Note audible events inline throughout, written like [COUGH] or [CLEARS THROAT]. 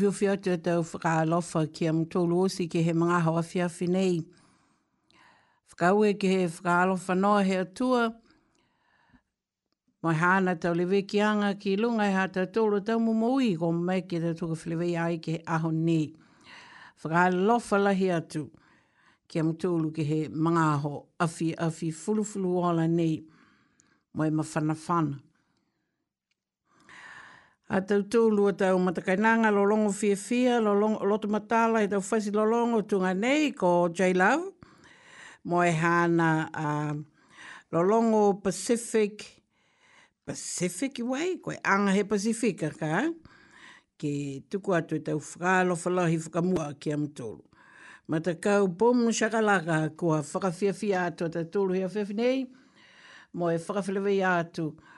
whiwhi atu e tau whakaalofa ki am tōlu osi ke he mga hawafi awhi nei. Whakaue ke he whakaalofa noa he atua, Mai hāna tau lewe ki anga ki lunga i hata tōru tau mō mōi ko mai ki te tōka whilewe i ai ki aho ni. Whakā lahi atu ki am tōru ki he mga aho awhi awhi fulu fulu wala ni. Mai ma whana a tau tūlua tau matakainanga lo longo fia fia, lo longo loto matala e tau whasi lo longo tunga nei ko J-Love. Mo e hana a lo longo Pacific, Pacific Way, koe anga he Pacifica ka, ke tuku atu e tau whakalo whalahi whakamua ki am tūlu. Matakau pum shakalaka kua whakafia fia atu a tau tūlu hea whewhinei, mo e whakafilewe atu. Mo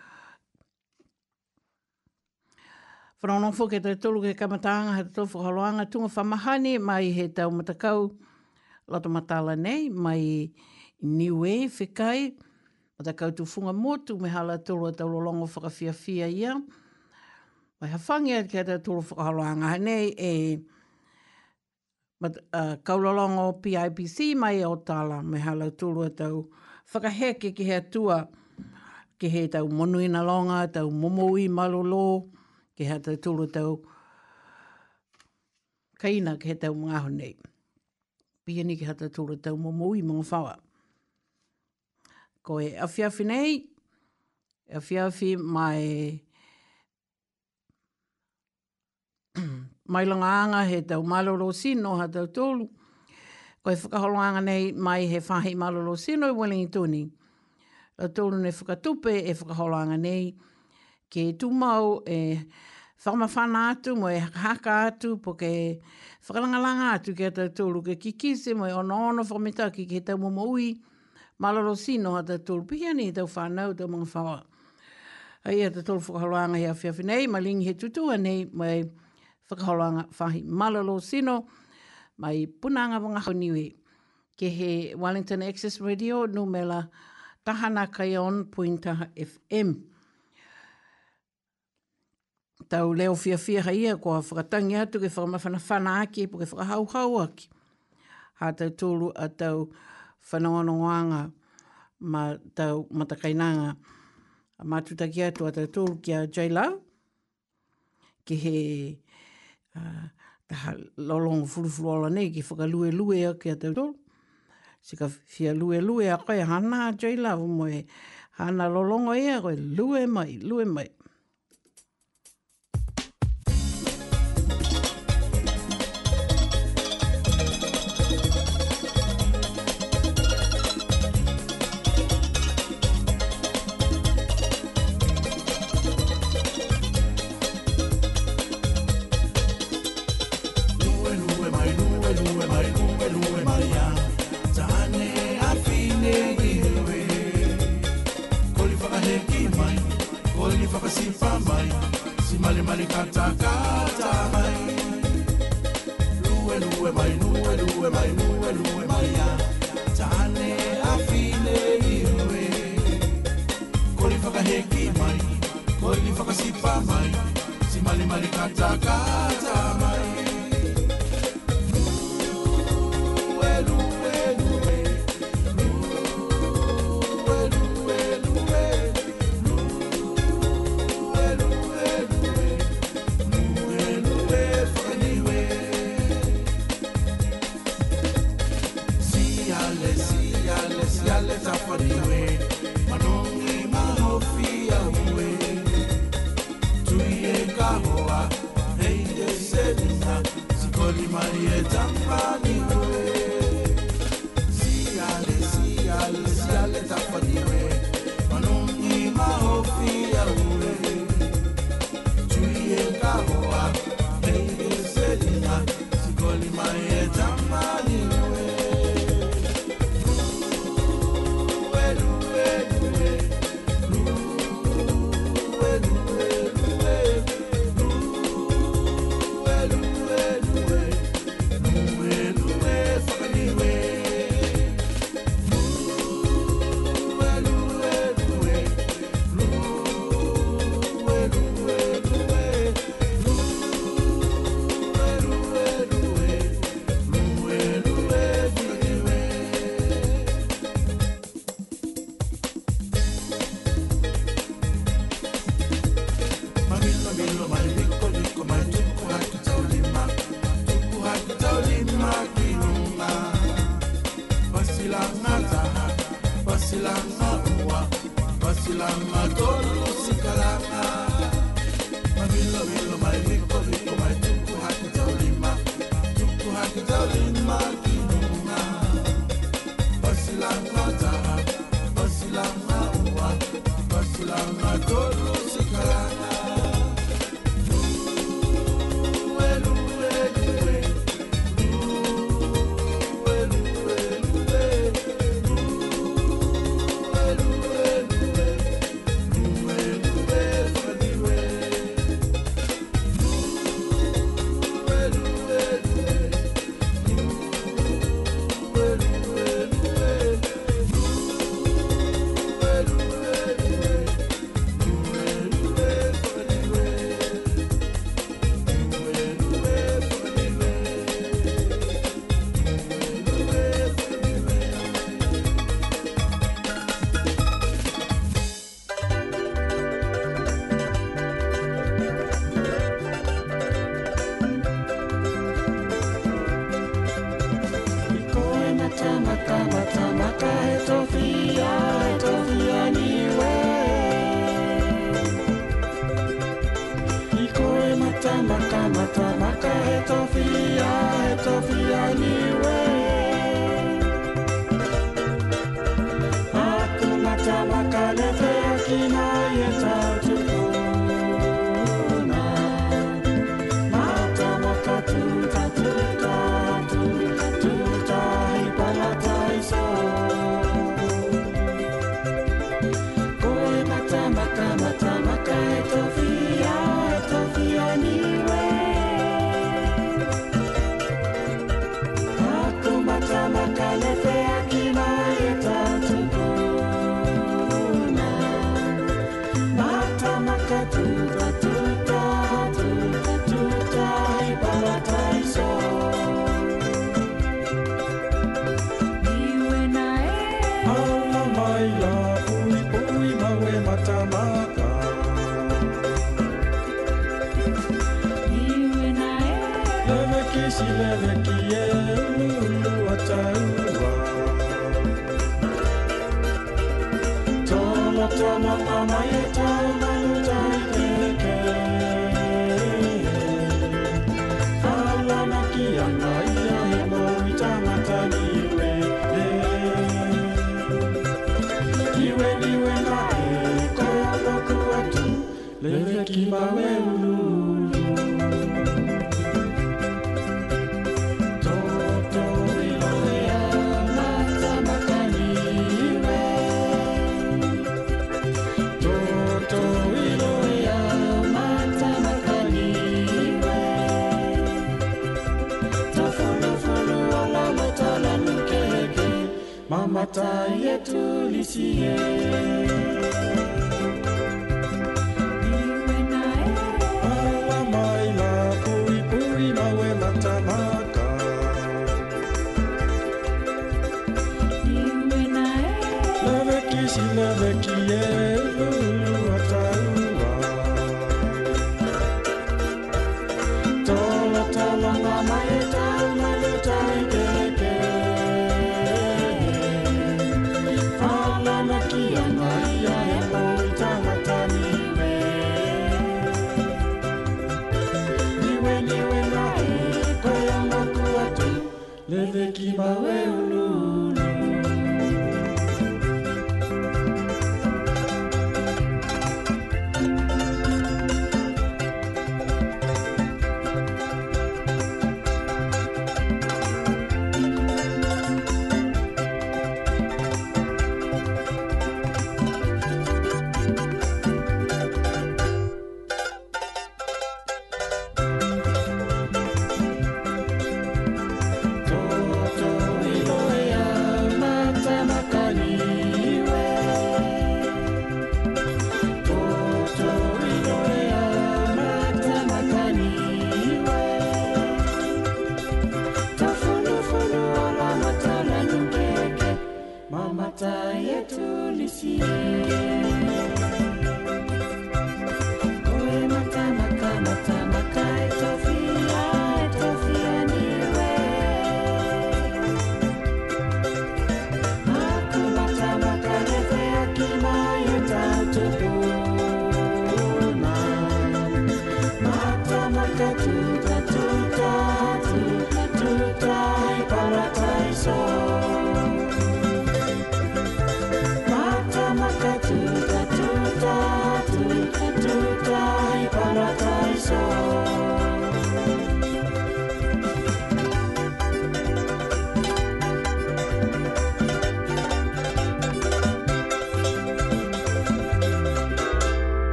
Whanonofo ke tau tolu ke kamataanga ha tau tofu haloanga tunga whamahane mai he tau matakau lato matala nei mai niu e whikai matakau tu funga motu me hala tolu a tau lolongo whakawhia ia. Mai hawhangia ke tau tolu whakaloanga ha nei e mat, uh, kaulolongo PIPC mai e o tala me hala tolu a tau whakaheke ki hea tua ki he tau monuina longa, tau momoui malolo, malolo ke hata tūlo tau kaina ke he tau mga honei. Pia ni ke hata tūlo tau mō mōi mō whawa. Ko e awhiawhi nei, awhiawhi mai [CLEARS THROAT] mai langa anga he tau malolo sino ha tau tōlu. Ko e whakaholo anga nei mai he whahi malolo sino i Wellington. La tōlu ne whakatupe e whakaholo anga nei ke tu mau e whamawhana atu, mo e haka atu, po ke whakalangalanga atu ke ata tūlu, ke kikise mo e ono ono whamita ki ke tau mama ui, malaro sino ata tūlu, pihia ni tau whanau, tau mga whawa. Ai ata tūlu ia hea whiawhi nei, ma lingi tu tu ane mo e whakaloanga whahi malaro sino, mai punanga wanga honiwe, ke he Wellington Access Radio, numela tahana kai on puintaha FM tau leo fia fia ha ia kua whakatangi atu ke whakamawhana whana aki po ke whakahau hau aki. Ha tau tūlu a tau whanonga ma tau matakainanga ma tutaki atu a tau tūlu ki a Jai Lau ki he uh, taha fulufulu ala nei ki whakalue lue a ki a tau tūlu. Sika fia lue lue a koe hana a Jai Lau mo e hana lolongo ia koe lue mai, lue mai. Holy Marietta.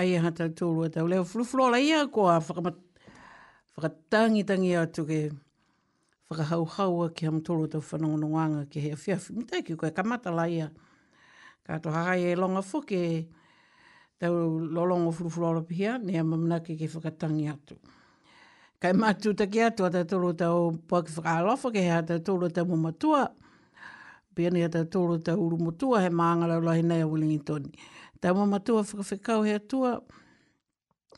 ai ha ta tolu ta le flu flu la ia ko a fa ma tangi tangi a tu ke fa hau hau a ke ham tolu ta fa no ke he fi fi mi ki koe ka mata la ka to ha e longa fo ke ta lo longa flu flu la pia ne ma mna ke ke fa tangi a tu ka ma tu ta ke a tu ta tolu ta o po ke fa lo fo ke ha ta tolu ta mo ma tu a Pia ni a te tōru te uru motua he maangarau lahi nei a Wellingtoni. Pia Tau mā matua whakawhikau hea tua,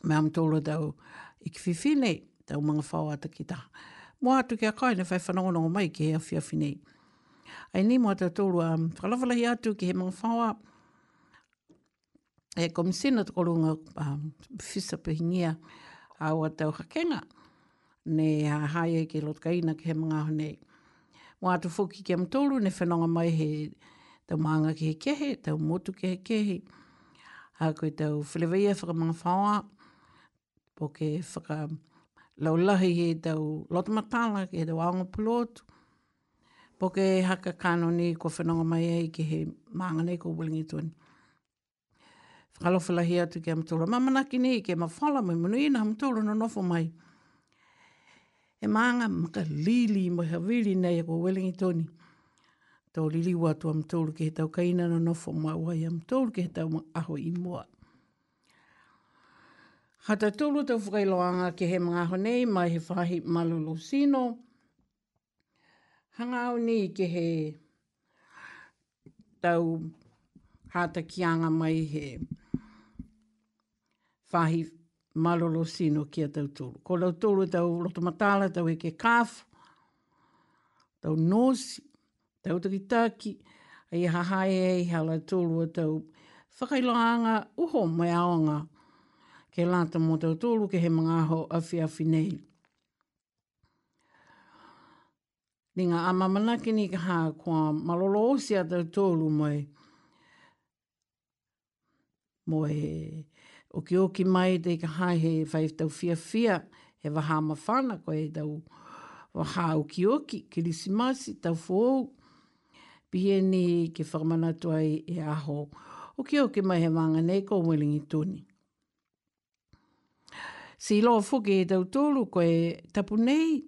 mea am tōlo tau i ki whiwhi nei, tau mga whao ata ki taha. Mō atu ki a kai na whai whanongono o mai ki hea whiawhi nei. Ai ni mō atu tōlo a um, whalawalahi atu ki he mga whao e komisina tō kolunga um, whisa pihingia a o atau hakenga ne a haia ki lotkaina ki he mga honei. Mō atu fōki ki am tōlo ne whanonga mai he tau maanga ki he kehe, tau motu ki he kehe, kehe a koe tau whilewaia whakamanga whaua, po ke whaka laulahi he tau lotamatala ke he tau aonga pulotu, po ke haka kano ni kua whanonga mai ai ke he maanga nei kua wilingi tuani. Whakalofalahi atu ke amatoro mamanaki nei ke mawhala mai munu ina amatoro na nofo mai. E maanga maka lili mo hawili nei kua wilingi tuani tau lili watu am tōru ke he tau kaina na nofo mā wai am tōru ke he tau aho i mua. Hata tōru tau whakailoanga ke he mga aho nei, mai he whahi malolo sino. Hanga au ni ke he tau hata kianga mai he whahi malolo sino kia tau tōru. Ko lau tōru tau rotomatala tau e ke kāfu, tau nōsi, tau taki tāki, ai hahae ei hala tōlua tau whakailoanga uho mai aonga ke lata mō tau tōlu ke he mga aho awhi awhi nei. Ni ngā amamanaki ni ka hā kua malolo osia tau tōlu mai mō he oki oki mai te ka hā he whai tau fia fia he waha mawhana koe tau waha oki oki kirisimasi tau fōu pihe ni ke whamana tuai e aho. O ke o ke mai he manga nei ko mwilingi tūni. Si loa fuke e tau tōlu koe tapu nei,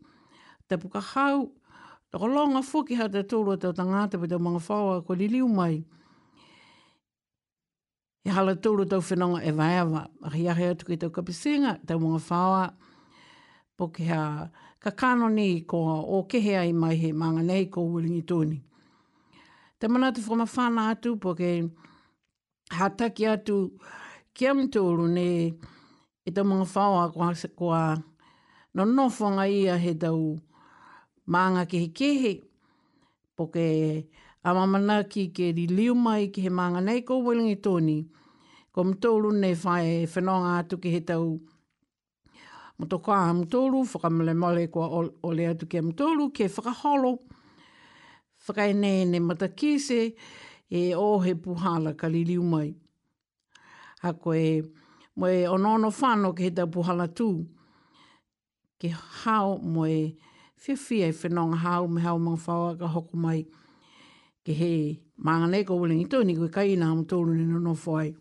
tapu ka hau, Tako longa fuki hau te tōru tau tangata pe tau mga whaua ko li liu mai. I hala tolu tau whenonga e vaiawa. Ahi ahi atu ki tau kapisinga tau mga whaua po ki ha kakano ni ko o kehea i mai he manga nei ko uringi tōni te mana te whama whana atu po ke hataki atu ki am tōru ne e te mga whaua kua, kua no nofonga ia he tau maanga kehe kehe po ke a mamana ki ke ri liu mai ki he maanga nei kou welingi tōni ko mtōru ne whae whenonga atu ki he tau mtokoa mtōru whakamale male kua ole atu ki mtōru ke whakaholo mtōru whakainei ne matakise e o he puhala ka liliu mai. A koe, moe onono whano ke he tau puhala tū, ke hao moe whiawhia i whenonga hao me hao mga whawa ka hoko mai, ke he mangane ko wiling i tūni koe kai nā mtoulu ni nono whai.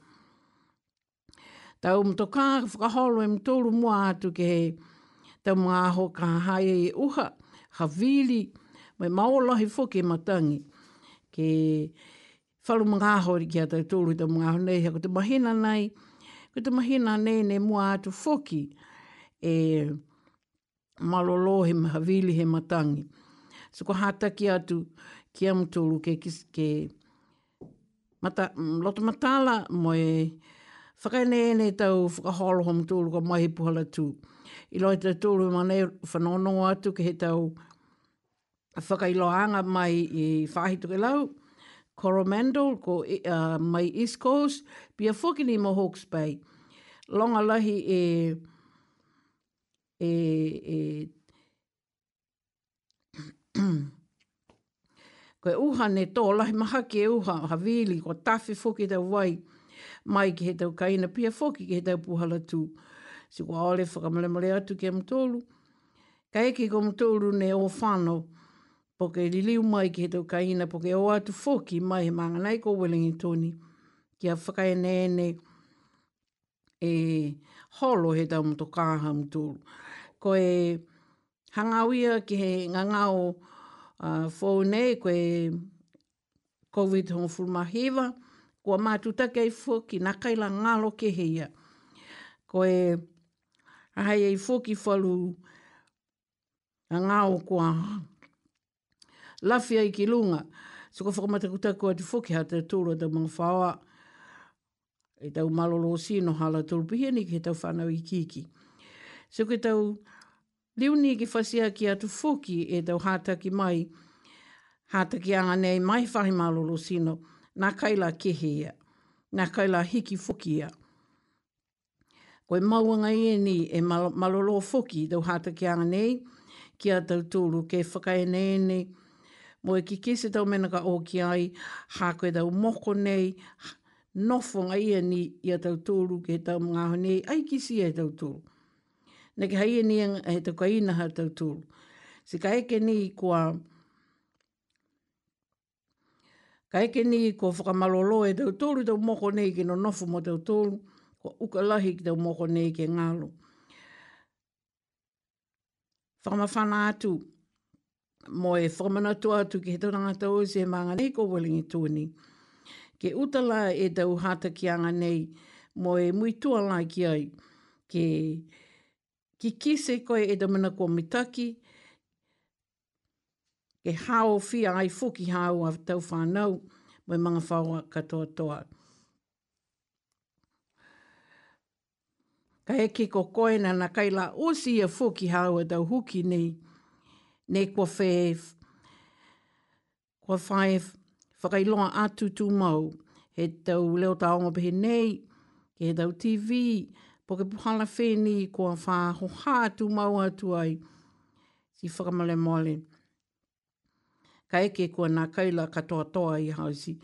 Tau mtoka ka whakaholo e mtoulu mua atu ke he, tau mga aho ka hae e uha, ha vili, ha vili, Oe maolahi fwke matangi. Ke whalu mga hori ki atai tōru i mga hori nei. Ko te mahina nei, ko te mahina nei nei mua atu fwke. E malolo he mahavili he matangi. So ko hataki atu ki amutoru ke, kis, ke mata, loto matala mo e whakaine e ne tau whakaholo ho mutoru ka mahi puhala tu. I loi te tōru ma nei whanono atu ke he tau whakailoanga mai i whahitu ke lau, Coromandel, ko, uh, mai East Coast, pia whakini mo Hawke's Bay. Longa lahi e, e, e [CLEARS THROAT] koe uha ne tō, lahi maha ke uha, ha wili, ko tawhi whoki tau wai, mai ki he tau kaina, pia whoki ki he tau puhala tū. Si kua ole whakamalemale atu ke mtolu. Ka eke ko mtolu ne o whanau, po ke liliu mai ki he tau kaina, po ke o atu fōki mai he manga nei ko Wellington ki a whakai nene e holo he tau mto kāha mtu. Ko e hangawia ki he ngangao uh, fōu nei, ko e COVID hong fulmahiva, ko a mātu take ai fōki, nā kaila ngalo ke heia. Ko e hae ai fōki whalu ngāo kua hanga lafia i ki lunga. So ka whakamata ku tako atu whoki ha te tūru mga whawa. E tau malolo si no hala tūru pihia ni ke tau whanau i kiki. So ke tau liu ni ki whasia ki atu whoki e tau hātaki mai. Hātaki anga nei mai whahi malolo si no. Nā kaila kehe Nā kaila hiki whoki ia. Koe mauanga i e ni e malolo whoki tau hātaki anga nei. Ki atau tūru ke whakaenei nei mo e ki kese tau mena ka oki ai, ha koe tau moko nei, nofo ngā ia e ni i a tau tōru ke tau mga ho nei, ai si e tau tōru. Nā ki haia e ni e tau ka ina ha tau tōru. Si ka eke ni kua, ka eke ni kua whakamalolo e tau tōru tau moko nei ke no nofo mo tau tōru, kua ukalahi ki tau moko nei ke ngālo. Whakamawhana atu, mo e whakamanatua atu ki he tauranga tau se maanga nei ko walingi tūni. Ke utala e tau hata ki anga nei, mo e mui tua lai ki ai, ke ki kise koe e tau mana kua mitaki, ke hao fia ai fuki hao a tau whanau, mo e manga whaua katoa toa. Ka he ki ko koe na kaila osi e fuki hao a tau huki nei, ne kua whē, kua whae whakailoa atu tū mau, he tau leo tā onga pehe nei, he tau TV, po ke puhala whēni kua whā hoha tū mau atu ai, si whakamale mole. Ka eke kua nā kaila katoa toa i hausi.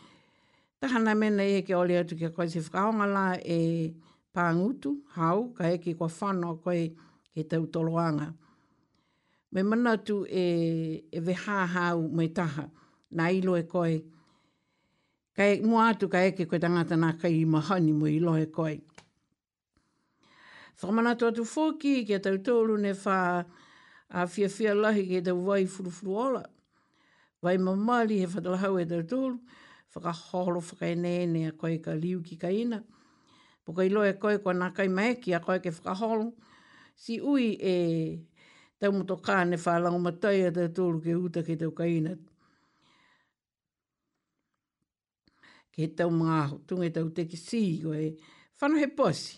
Tahana mena e ke ole atu ke koe se whakaonga la e pāngutu, hau, ka eke kua whanau koe ke tau toloanga me mana tu e, e veha hau mai taha, na ilo e koe. e mo atu ka eke koe tangata nā kai i mahani mo ilo e koe. Whamana tu atu fōki, kia tau tōru ne fa a fia fia lahi ke tau wai furufuru ola. Vai mamali he hau e tau tōru, whakaholo whakaenene a koe ka liu ki ka ina. Poka lo e koe na nā kai maeki a koe ke whakaholo, si ui e tau mo to kāne whālango ma tai atai tōru ke uta ke tau kaina. Ke tau mga tunga tau te ki sī koe, whanau he posi,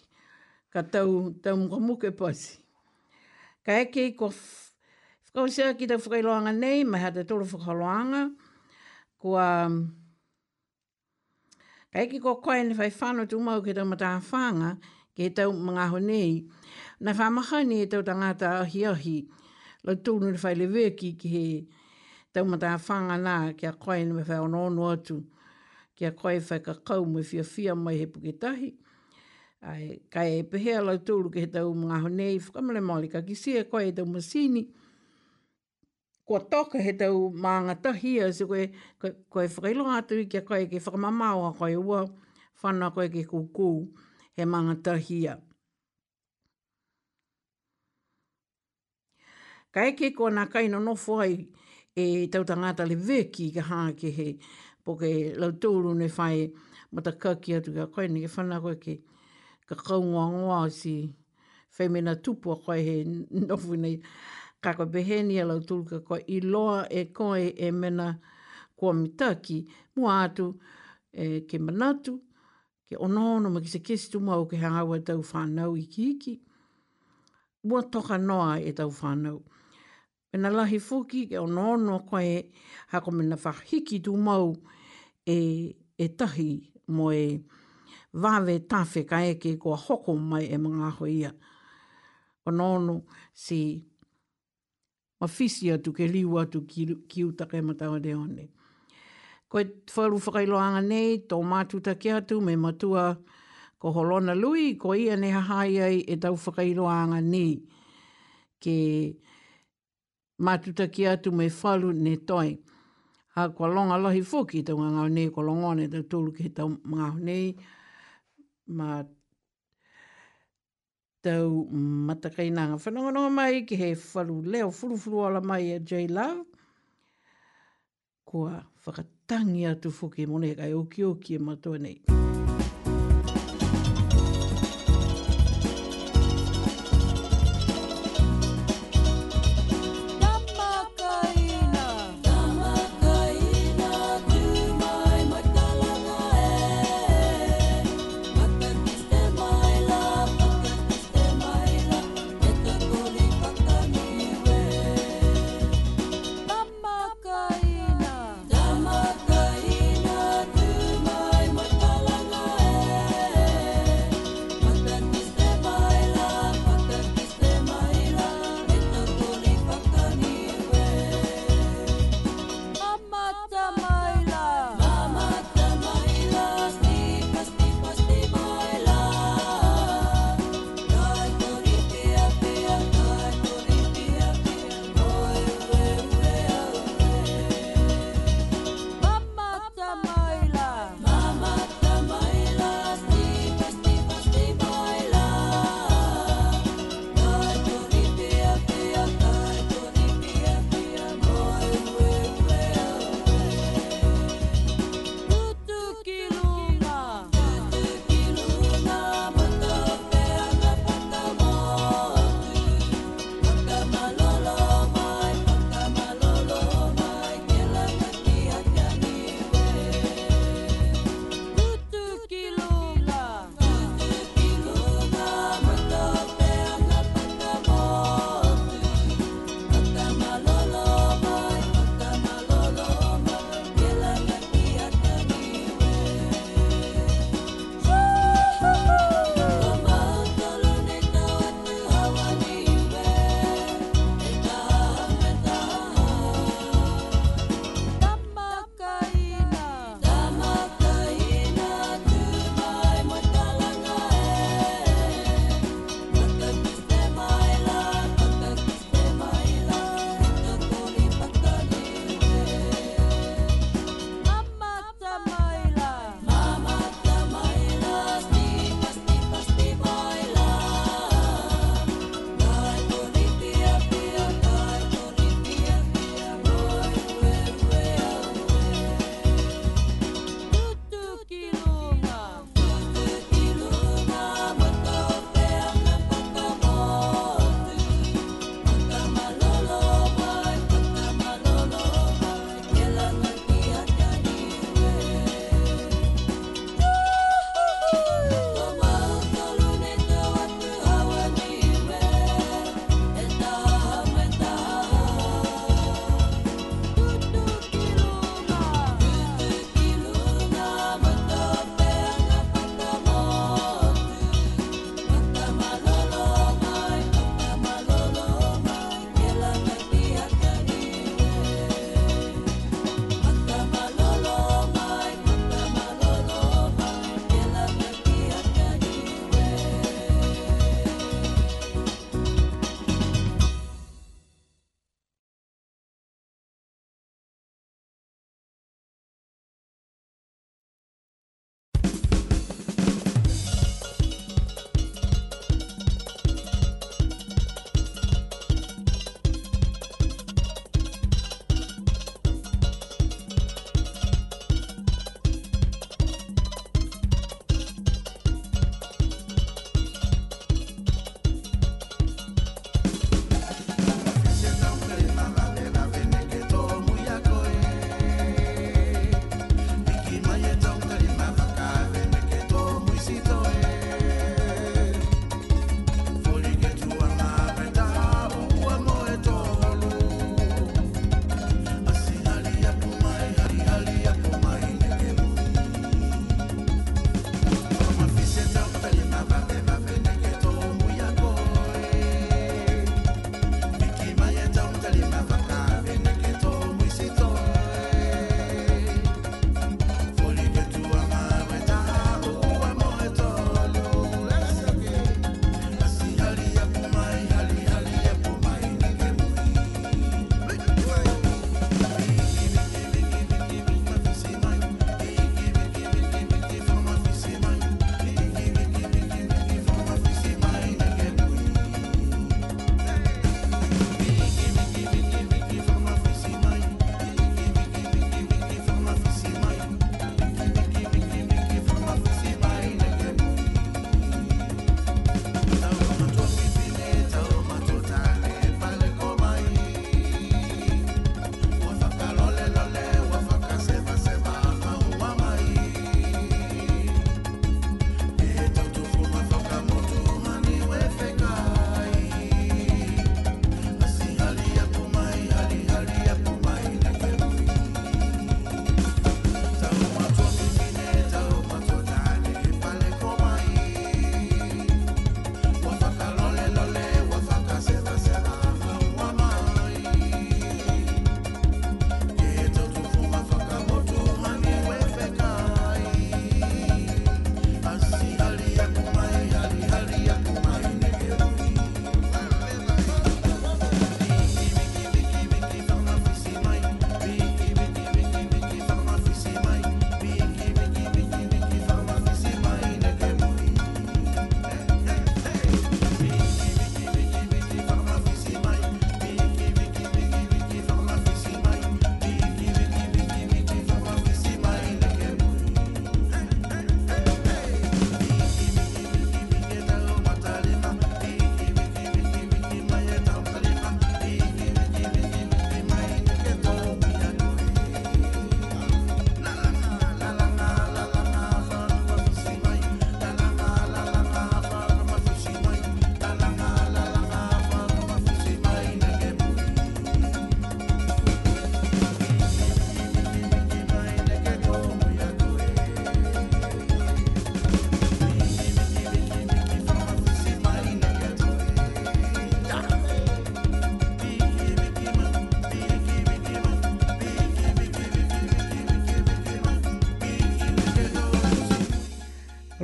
ka tau, tau mga muke posi. Ka eke ko whakausia ki tau whakailoanga nei, ma hata tōru whakailoanga, ko a... Ka eke ko koe ne whai whanau tūmau ke tau mataha whanga, ke tau mga honi na whamaha ni e tau tangata ahi ahi, la tūnu ni whaile weki ki he tau mata whanga nā ki a koe ni me whao nono atu, ki a koe whai ka kau me fia fia mai he puketahi. Ai, kai e pehea la tūru ki he tau mga honei, whakamale maoli ka ki sia koe e tau masini, Kua toka he tau maanga tahia, se koe, koe, koe whakailo atu i kia koe ke whakamamau a koe ua, whana koe ke kukū he maanga tahia. Mm. Ka eke ko nā kaino no whai e tau tangata le veki ka hā ke he po ke lau tōru ne whai mata kaki atu ka koe ni ke whana koe ke ka kaungoa ngoa si whai mena tupu a koe he [LAUGHS] nofu nei ka koe beheni a lau tōru ka koe i loa e koe e mena kua mitaki mua atu e, ke manatu ke onono ma ki se kesi tumua o ke hangawa e tau whanau i ki iki toka noa e tau whanau. Mua toka noa e tau whanau. Mena lahi fuki ke ono ono koe hako mena whahiki tu mau e, e tahi mo e wawe tawhi ka eke kua hoko mai e mga hoia. Ono ono si mawhisi atu ke liu atu ki, ki utake matawa de one. Koe whalu whakailoanga nei tō mātuta ke atu me matua ko holona lui ko ia ne hahai ai e tau whakailoanga nei ke... Ke matutaki atu me falu ne toi. Ha kwa longa lohi fuki tau ngā ngau nei, kwa longone tau tūlu ki tau ngā nei, ma tau matakai nanga whanonganonga mai ki he whalu leo furufuru ala mai a e Jay Love. Kua whakatangi atu fuki mone kai oki oki e matua nei. Mm -hmm.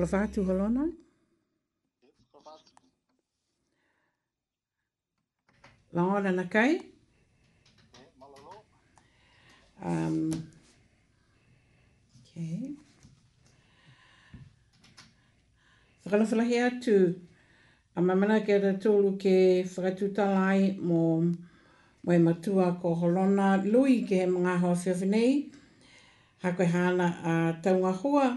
whakawhātu holona? Laona na kai? Um, okay. Whakalawhalahi atu, a mamana ke ata tōru ke whakatūtalai mō mo, e matua ko holona lui ke he mga hoa whiawhinei, ha koe hana a taunga hoa,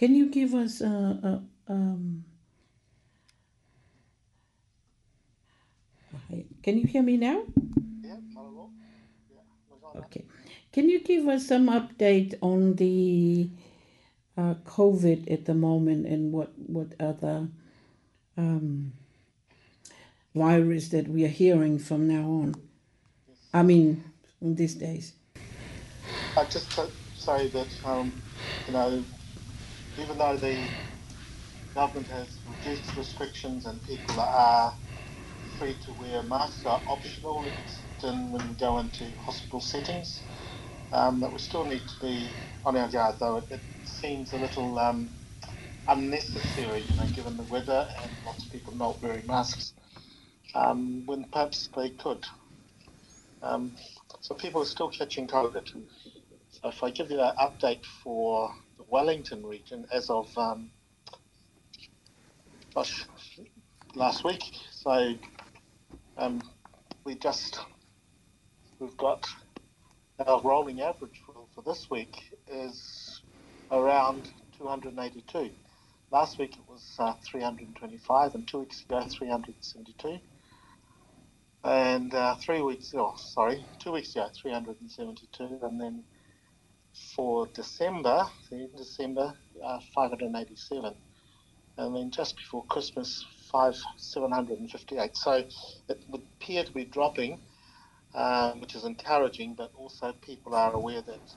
Can you give us a, uh, a uh, um, Can you hear me now? okay. Can you give us some update on the uh, COVID at the moment and what what other um, virus that we are hearing from now on? Yes. I mean, these days. I uh, just say that um, you know even though the government has reduced restrictions and people are free to wear masks are optional when we go into hospital settings. Um, that we still need to be on our guard, though it, it seems a little um, unnecessary, you know, given the weather and lots of people not wearing masks um, when perhaps they could. Um, so people are still catching COVID. So if I give you that update for Wellington region as of um, gosh, last week. So um, we just we've got our rolling average for, for this week is around 282. Last week it was uh, 325, and two weeks ago 372, and uh, three weeks oh sorry, two weeks ago 372, and then for December, December, uh, 587. And then just before Christmas, five, 758. So it would appear to be dropping, uh, which is encouraging, but also people are aware that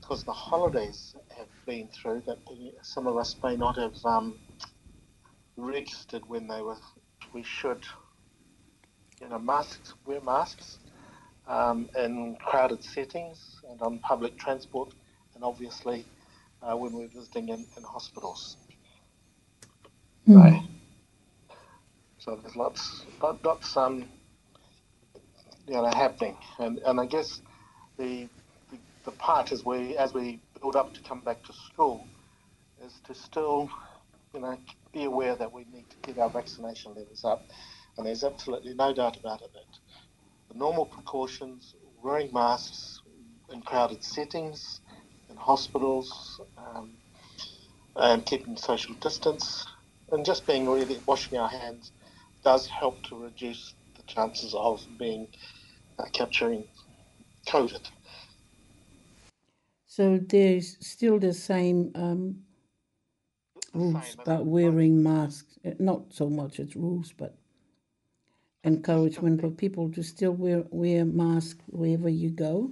because the holidays have been through, that some of us may not have um, registered when they were, we should. You know, masks, wear masks um, in crowded settings and on public transport, and obviously uh, when we're visiting in, in hospitals. Mm. Right. So there's lots, lots, um, you know, happening, and and I guess the, the the part is we as we build up to come back to school is to still, you know, be aware that we need to get our vaccination levels up, and there's absolutely no doubt about it that normal precautions, wearing masks in crowded settings, in hospitals, um, and keeping social distance, and just being really washing our hands does help to reduce the chances of being uh, capturing COVID. So there's still the same um, rules, about but wearing masks. Not so much as rules, but encouragement for people to still wear wear masks wherever you go?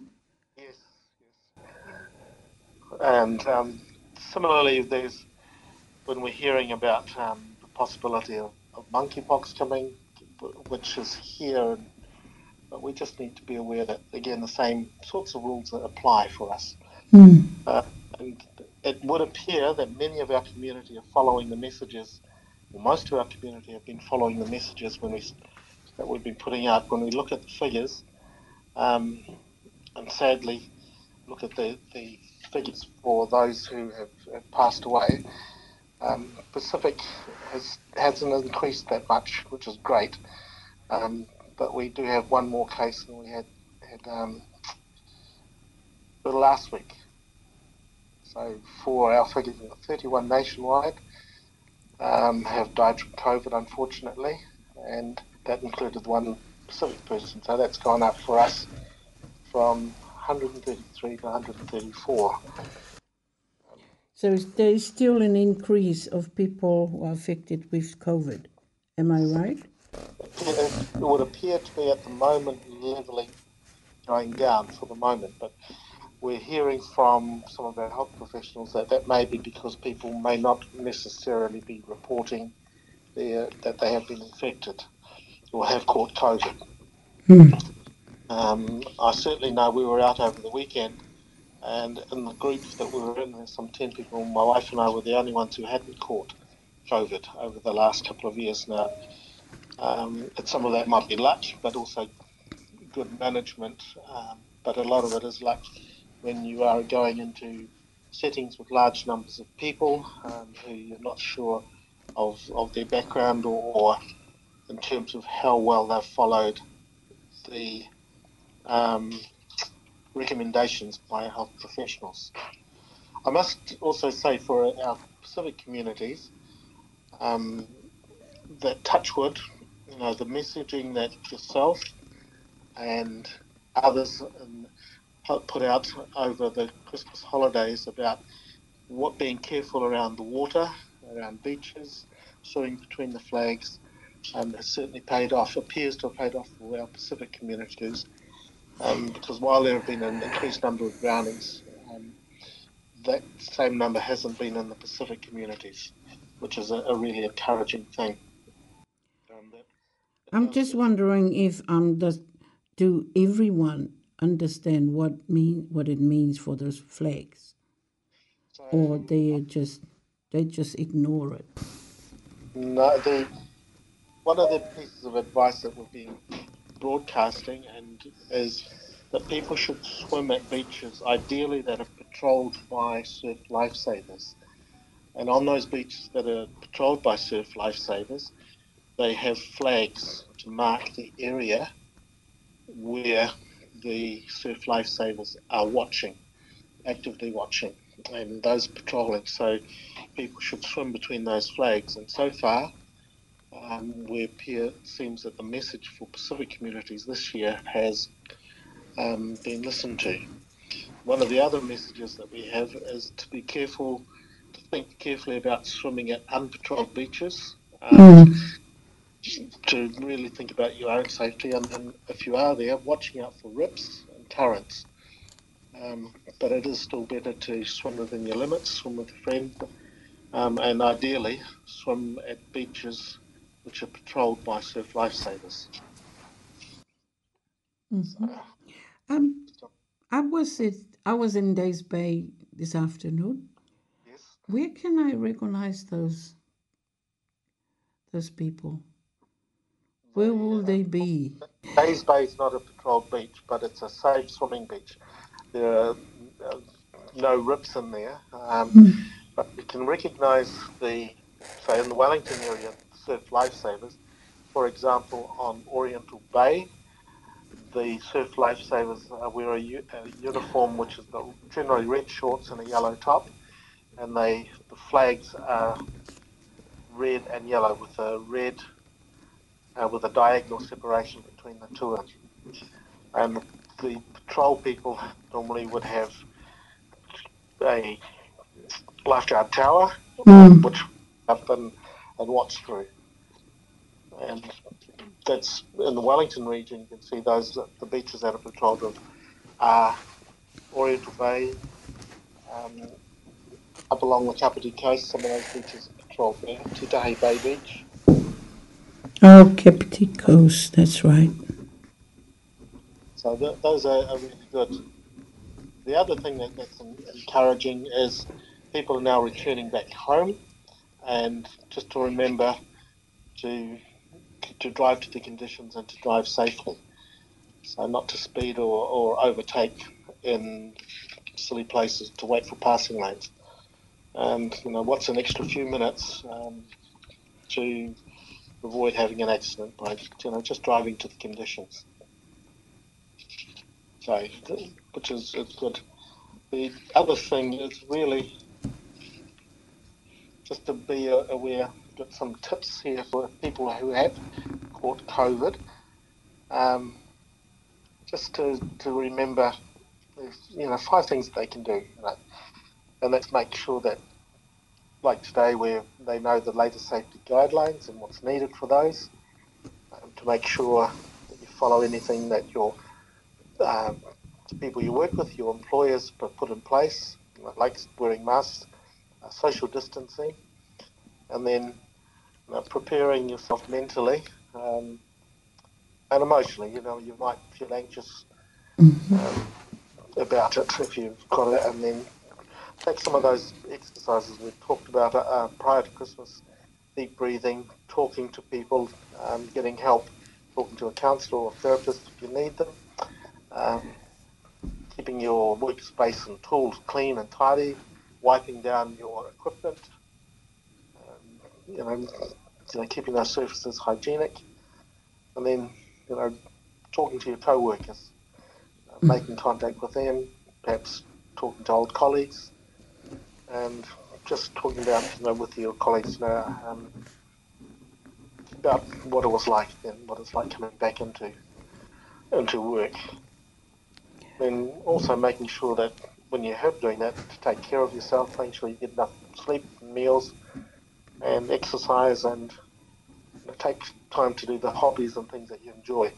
Yes, yes. And um, similarly, there's when we're hearing about um, the possibility of, of, monkeypox coming, which is here, but we just need to be aware that again the same sorts of rules apply for us. Mm. Uh, and it would appear that many of our community are following the messages. or most of our community have been following the messages when we that we've been putting out when we look at the figures, um, and sadly look at the, the figures for those who have, have passed away, um, Pacific has, hasn't increased that much, which is great. Um, but we do have one more case than we had, had um, last week. So for our figures, 31 nationwide um, have died from COVID, unfortunately, and that included one Pacific person. So that's gone up for us from 133 to 134. So there is still an increase of people who are affected with COVID. Am I right? It would appear to be at the moment leveling going down for the moment, but we're hearing from some of our health professionals that that may be because people may not necessarily be reporting that they have been infected or have caught COVID. Mm. Um, I certainly know we were out over the weekend, and in the group that we were in, there's some 10 people, my wife and I were the only ones who hadn't caught COVID over the last couple of years now. Um, and some of that might be luck, but also good management. Um, but a lot of it is luck when you are going into settings with large numbers of people um, who you're not sure of, of their background or, or in terms of how well they've followed the um, recommendations by health professionals. I must also say for our Pacific communities um, that Touchwood, you know, the messaging that yourself and others put out over the Christmas holidays about what being careful around the water, around beaches, swimming between the flags, um, has certainly paid off, appears to have paid off for our Pacific communities, um, because while there have been an increased number of drownings, um, that same number hasn't been in the Pacific communities, which is a, a really encouraging thing. Um, that, I'm just wondering if um, does do everyone understand what mean what it means for those flags, so, or they just they just ignore it. No, they one of the pieces of advice that we've been broadcasting and is that people should swim at beaches, ideally that are patrolled by surf lifesavers. And on those beaches that are patrolled by surf lifesavers, they have flags to mark the area where the surf lifesavers are watching, actively watching, and those patrolling. So people should swim between those flags. And so far, um, where it seems that the message for Pacific communities this year has um, been listened to. One of the other messages that we have is to be careful, to think carefully about swimming at unpatrolled beaches. Um, mm. To really think about your own safety, and, and, if you are there, watching out for rips and currents. Um, but it is still better to swim within your limits, swim with a friend, um, and ideally swim at beaches which are patrolled by surf lifesavers. Mm-hmm. Um, I was at, I was in Days Bay this afternoon. Yes. Where can I recognize those those people? Where will yeah. they be? Days Bay is not a patrolled beach, but it's a safe swimming beach. There are uh, no rips in there, um, hmm. but you can recognise the say in the Wellington area surf lifesavers. For example, on Oriental Bay, the surf lifesavers uh, wear a, uniform which is generally red shorts and a yellow top, and they the flags are red and yellow with a red uh, with a diagonal separation between the two. And the patrol people normally would have a lifeguard tower, mm. which up and and watch through. And that's in the Wellington region. You can see those the beaches that are patrolled of are Oriental Bay, um, up along the Kapiti Coast. Some of those beaches are patrolled there. Titahi Bay Beach. Oh, Kapiti Coast. That's right. So th- those are, are, really good. The other thing that, that's encouraging is people are now returning back home and just to remember to to drive to the conditions and to drive safely. So not to speed or, or overtake in silly places, to wait for passing lanes. And, you know, what's an extra few minutes um, to avoid having an accident by, you know, just driving to the conditions. So, which is, is good. The other thing is really just to be aware, got some tips here for people who have caught COVID. Um, just to, to remember, you know, five things they can do, and let's make sure that, like today, where they know the latest safety guidelines and what's needed for those, um, to make sure that you follow anything that your um, people you work with, your employers put in place, like wearing masks, social distancing, and then uh, preparing yourself mentally um, and emotionally. You know, you might feel anxious mm-hmm. um, about it if you've got it, and then take some of those exercises we've talked about uh, prior to Christmas deep breathing, talking to people, um, getting help, talking to a counsellor or a therapist if you need them, um, keeping your workspace and tools clean and tidy wiping down your equipment, um, you, know, you know, keeping those surfaces hygienic, and then you know, talking to your co-workers, uh, hmm. making contact with them, perhaps talking to old colleagues, and just talking about you know with your colleagues now um, about what it was like and what it's like coming back into into work, and also making sure that when you have doing that, to take care of yourself, make sure you get enough sleep, meals, and exercise, and take time to do the hobbies and things that you enjoy,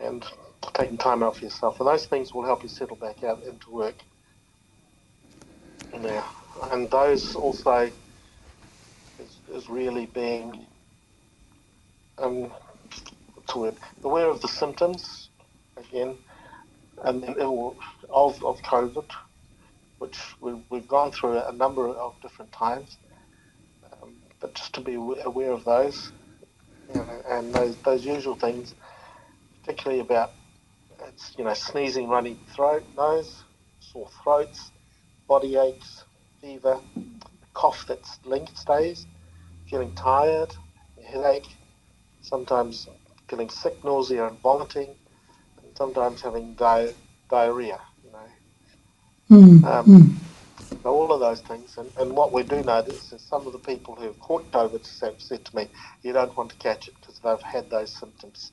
and taking time out for yourself. And those things will help you settle back out into work. Yeah. And those also is, is really being um, what's the word? Aware of the symptoms again, and, and will, of of COVID which we, have gone through a number of different times. Um, but just to be aware of those, you know, and those, those usual things, particularly about it's you know sneezing, running throat, nose, sore throats, body aches, fever, cough that's linked stays, feeling tired, headache, sometimes feeling sick, nausea, and vomiting, and sometimes having di- diarrhea. Mm. Um, mm. All of those things. And, and what we do notice is some of the people who have caught COVID have said to me, you don't want to catch it because they've had those symptoms,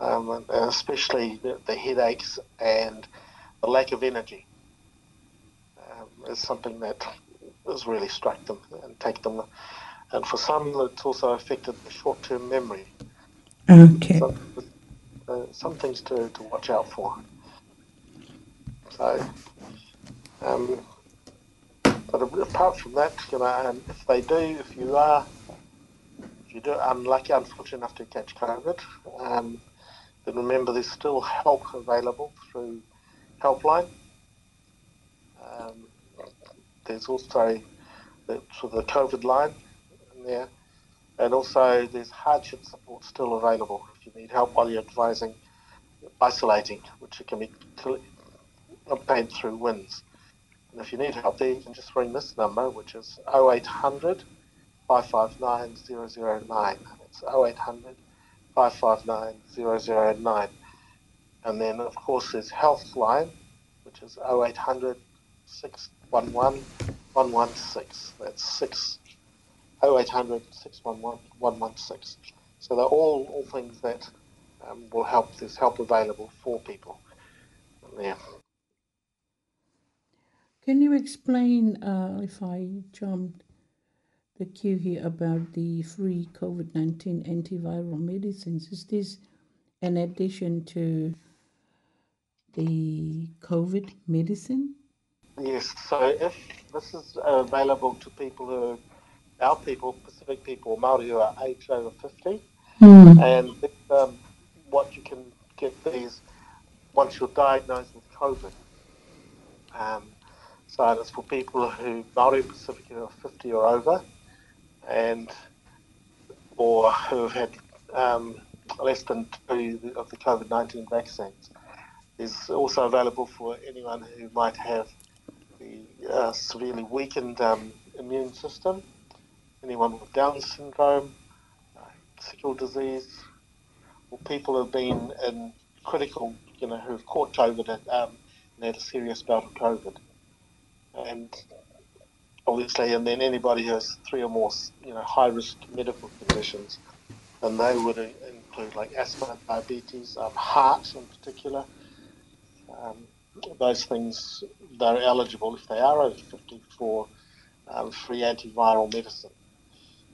um, and especially the, the, headaches and the lack of energy um, is something that has really struck them and taken them. And for some, it's also affected the short-term memory. Okay. So, uh, some things to, to watch out for. So um, but apart from that, you know, um, if they do, if you are, if you do unlucky, um, unfortunate enough to catch COVID, um, then remember there's still help available through Helpline. Um, there's also the, the COVID line in there, and also there's hardship support still available if you need help while you're advising isolating, which can be obtained through WINS. And if you need help there, you can just ring this number, which is 0800 559 009. It's 0800 559 009. And then, of course, there's Healthline, which is 0800 611 116. That's 6 0800 611 116. So they're all, all things that um, will help. There's help available for people. Yeah. Can you explain, uh, if I jumped the queue here, about the free COVID 19 antiviral medicines? Is this an addition to the COVID medicine? Yes, so if this is available to people who, our people, Pacific people, Māori who are aged over 50, mm. and if, um, what you can get these once you're diagnosed with COVID. Um, so it's for people who Maori Pacific are 50 or over, and or who have had um, less than two of the COVID-19 vaccines. Is also available for anyone who might have the uh, severely weakened um, immune system, anyone with Down syndrome, uh, sickle disease, or people who've been in critical, you know, who've caught COVID and, um, and had a serious bout of COVID and obviously, and then anybody who has three or more, you know, high risk medical conditions, and they would include like asthma, diabetes, um, heart in particular. Um, those things they're eligible if they are over 50 for um, free antiviral medicine.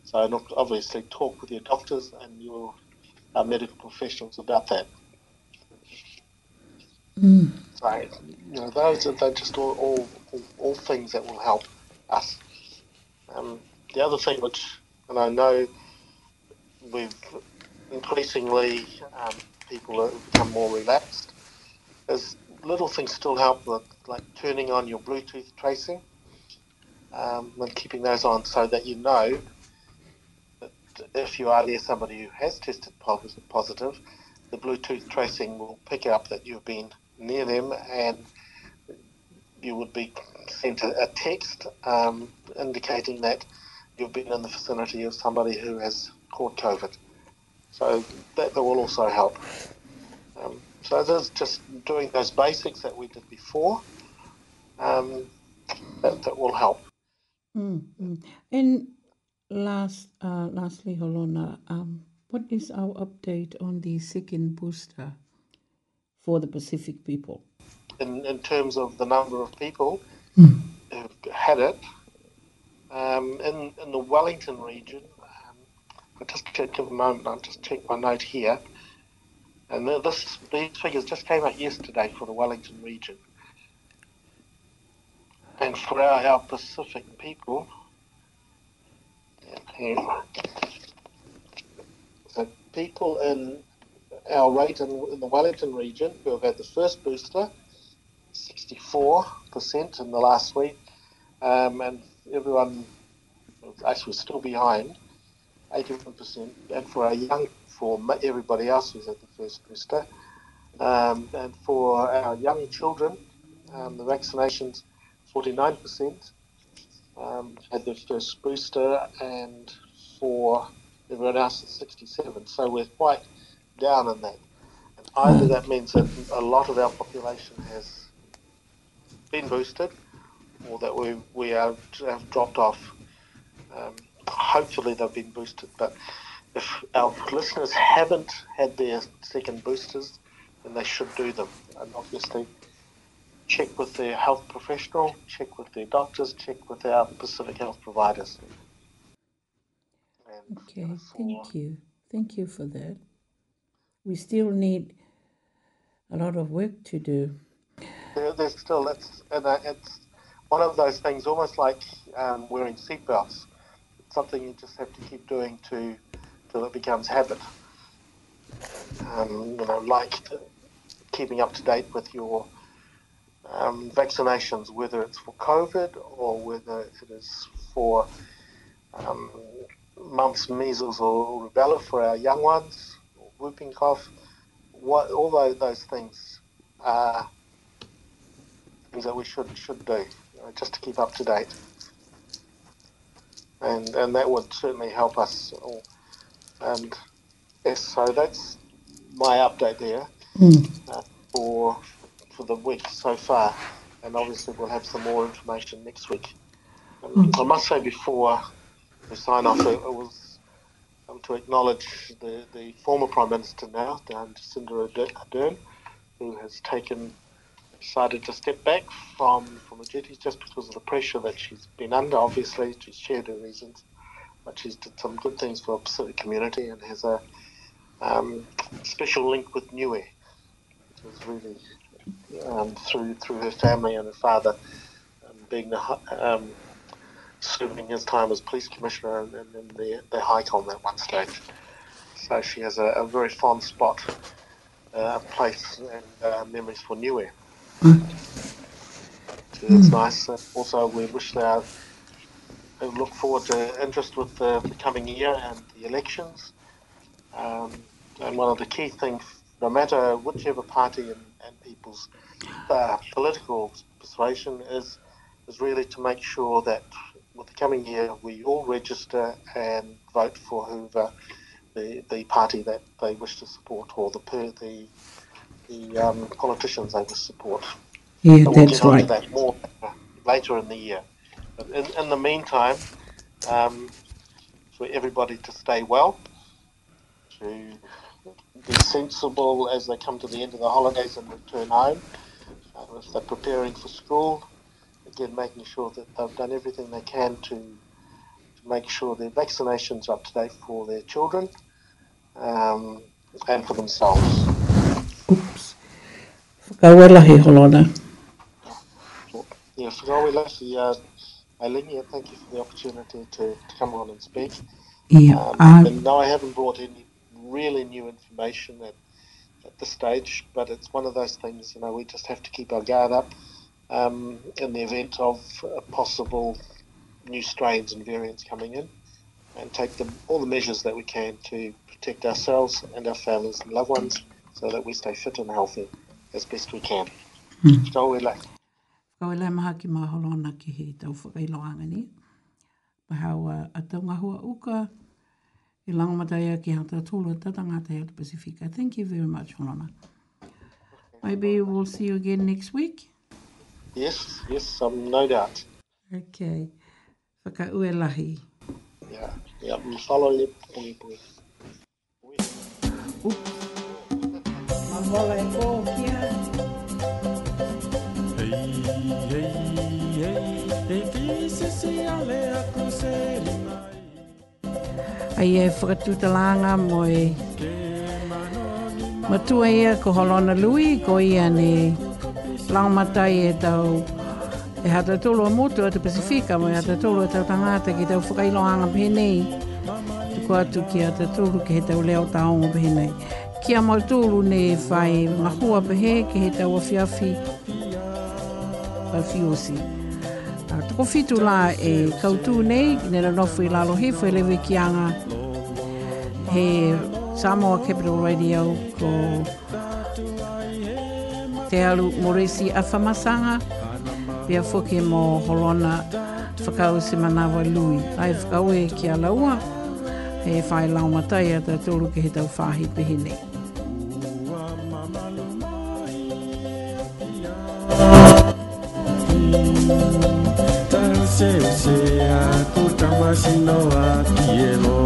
So obviously talk with your doctors and your uh, medical professionals about that. Mm. So you know, those are just all, all all, things that will help us. Um, the other thing which, and I know we've increasingly um, people have become more relaxed, is little things still help with like turning on your Bluetooth tracing um, and keeping those on so that you know that if you are near somebody who has tested positive, positive the Bluetooth tracing will pick up that you've been near them and you would be sent a, a text um, indicating that you've been in the vicinity of somebody who has caught COVID. So that, that will also help. Um, so there's just doing those basics that we did before um, that, that will help. Mm-hmm. And last, uh, lastly, Holona, um, what is our update on the second booster for the Pacific people? in, in terms of the number of people mm. who've had it. Um, in, in the Wellington region, um, I just give a moment, I'll just check my note here. And this, these figures just came out yesterday for the Wellington region. And for our, our Pacific people, so people in our rate in, in the Wellington region who have had the first booster 64% in the last week, um, and everyone actually was still behind, 81%. And for our young, for everybody else who's at the first booster, um, and for our young children, um, the vaccinations, 49% um, had their first booster, and for everyone else, it's 67. So we're quite down in that either that means that a lot of our population has been boosted or that we, we have dropped off. Um, hopefully they've been boosted, but if our listeners haven't had their second boosters, then they should do them. And obviously, check with their health professional, check with their doctors, check with our Pacific health providers. And okay, uh, for... thank you. Thank you for that. We still need a lot of work to do. There, there's still it's uh, it's one of those things, almost like um, wearing seatbelts. Something you just have to keep doing to till it becomes habit. Um, you know, like keeping up to date with your um, vaccinations, whether it's for COVID or whether it is for um, mumps, measles, or rubella for our young ones, whooping cough. What all those, those things are Things that we should should do uh, just to keep up to date, and and that would certainly help us. All. And yes, so that's my update there mm. uh, for for the week so far, and obviously we'll have some more information next week. Um, hmm. I must say before we sign off, it, it was um, to acknowledge the, the former Prime Minister now, um, Jacinda Ardern, who has taken decided to step back from, from the duties just because of the pressure that she's been under. Obviously, she's shared her reasons, but she's did some good things for the Pacific community and has a um, special link with Niue, which was really um, through through her family and her father um, being the, um, serving his time as police commissioner and, and then the, the icon at one stage. So she has a, a very fond spot, uh, place, and uh, memories for Niue. Mm. nice. also, we wish that we look forward to interest with the, the coming year and the elections. Um, and one of the key things, no matter whichever party and, and people's uh, political persuasion, is is really to make sure that with the coming year we all register and vote for whoever the, the party that they wish to support or the per, the the um, politicians they support. Yeah, but that's we'll right. That more later in the year. But in, in the meantime, um, for everybody to stay well, to be sensible as they come to the end of the holidays and return home. Uh, if they're preparing for school, again, making sure that they've done everything they can to, to make sure their vaccinations are up to date for their children um, and for themselves oops, whakau e lahi holona. Yeah, whakau lahi, uh, Eileen, yeah, thank you for the opportunity to, to come on and speak. Yeah. Um, and no, I haven't brought any really new information at, at this stage, but it's one of those things, you know, we just have to keep our guard up um, in the event of a possible new strains and variants coming in and take the, all the measures that we can to protect ourselves and our families and loved ones. so that we stay fit and healthy as best we can. Ko ele maha ki maha lona ki hei tau whakailoanga ni. Pahau uh, a tau ngā hua uka i lango mataia ki hata tōlua tata ngātai o Pacifica. Thank you very much, Holona. Maybe we'll see you again next week. Yes, yes, um, no doubt. Okay. Whaka ue lahi. Yeah, yeah, mwhalo le pungi pungi. Oops mala e pōkia. Hei, hei, hei, hei, kisi si ale mai. Ai e whakatuta langa moi. Matua ia ko Holona Lui, ko ia ni laumatai e tau e hata tolu a motu a te Pasifika, mo e hata tolo a tangata ki tau whakailoanga pēnei, tuku atu ki hata tolo ki he tau leo tāonga tau leo pēnei. Kia mautulu ne whai mahua pehe ke he tau awhiawhi awhiosi. Ah, Tako fitu la e kautū nei, nera nofu i lalo he, fwe lewe ki anga he Samoa Capital Radio ko te alu moresi a whamasanga, pia fwke mo holona whakau se manawa lui. Ai whakau e ki a laua, he whai lau matai a tātoro ke he tau whahi pehi nei. se cama si no va, quiero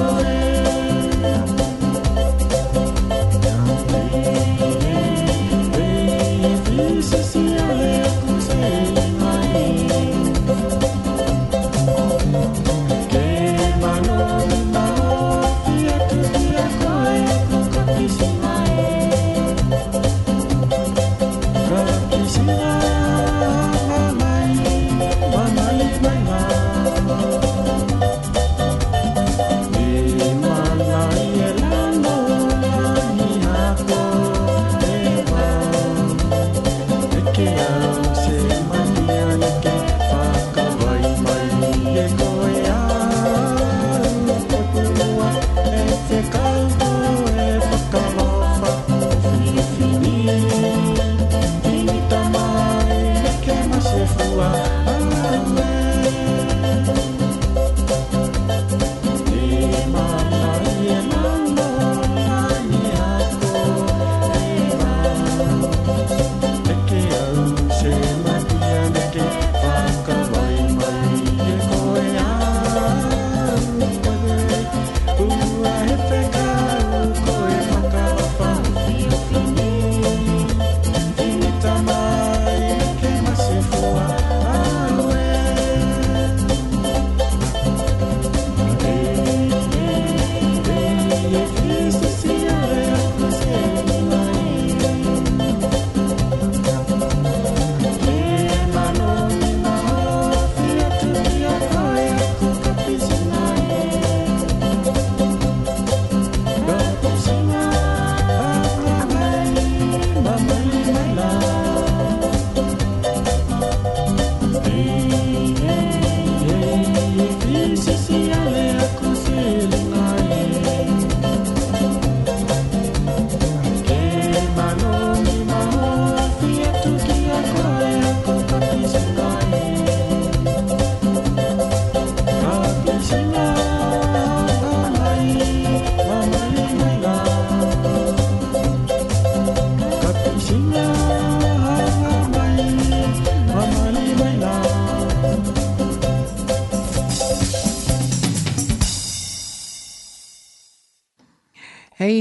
lo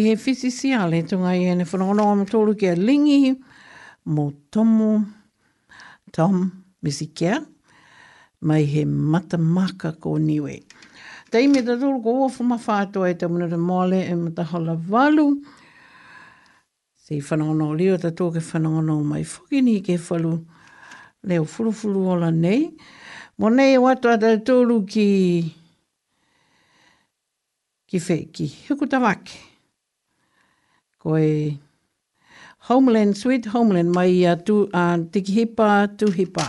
he fisisia le tunga i ene whanonga ma tōru kia lingi mō tomo Tom Misikea mai he matamaka ko niwe. Tei me te tōru ko ofu ma whātua e te muna te mole e mata hala walu. Se i whanonga o lio te tōke whanonga mai whukini ke whalu leo furufuru ola nei. Mō nei o atua te tōru ki ki whee, ki Ki hukutawake. Homeland, sweet homeland, mai a tu a tikihipa, tuhipa.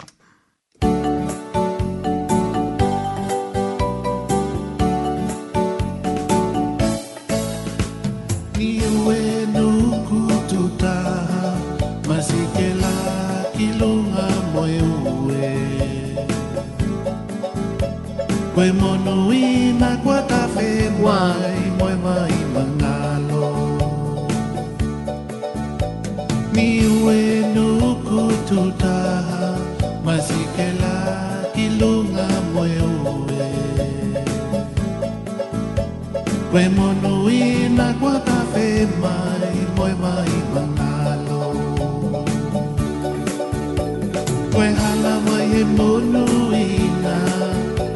Foi We ina kwa guatafe mai moi mai manalo. We hala mai monoi ina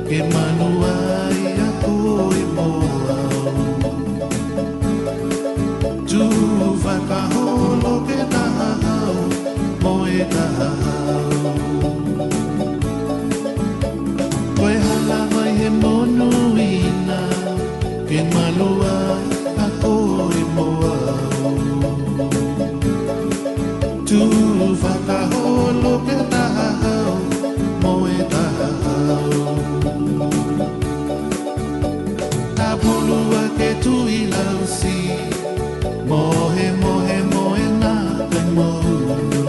ke manuwa tui lausi Mohe mohe moe nā te mouru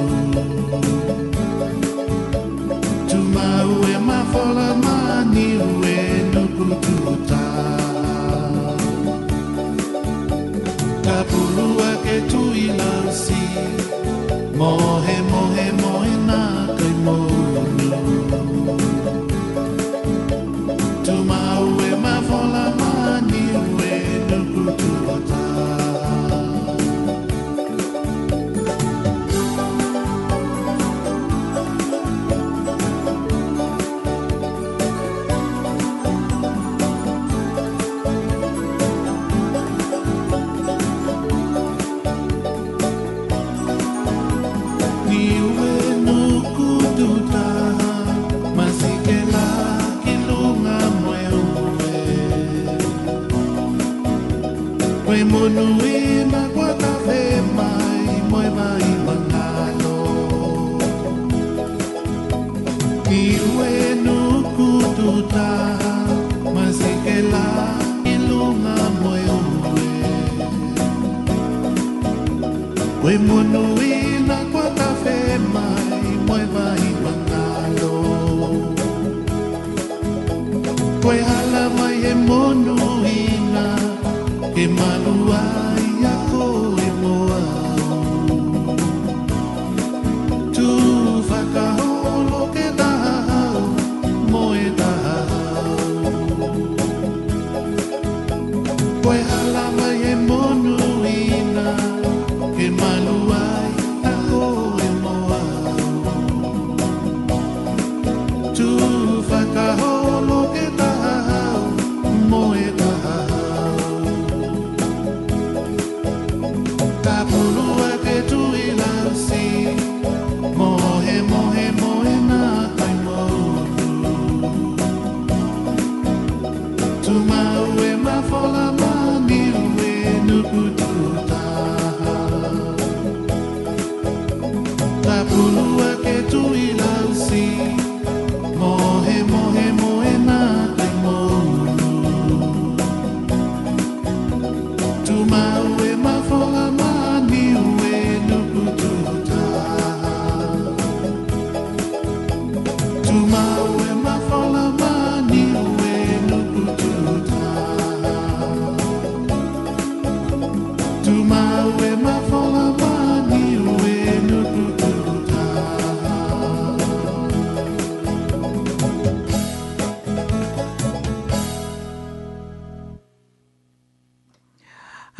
Tu mau e mawhala mani ue nuku tuta Ka pulua ke tui lausi Mohe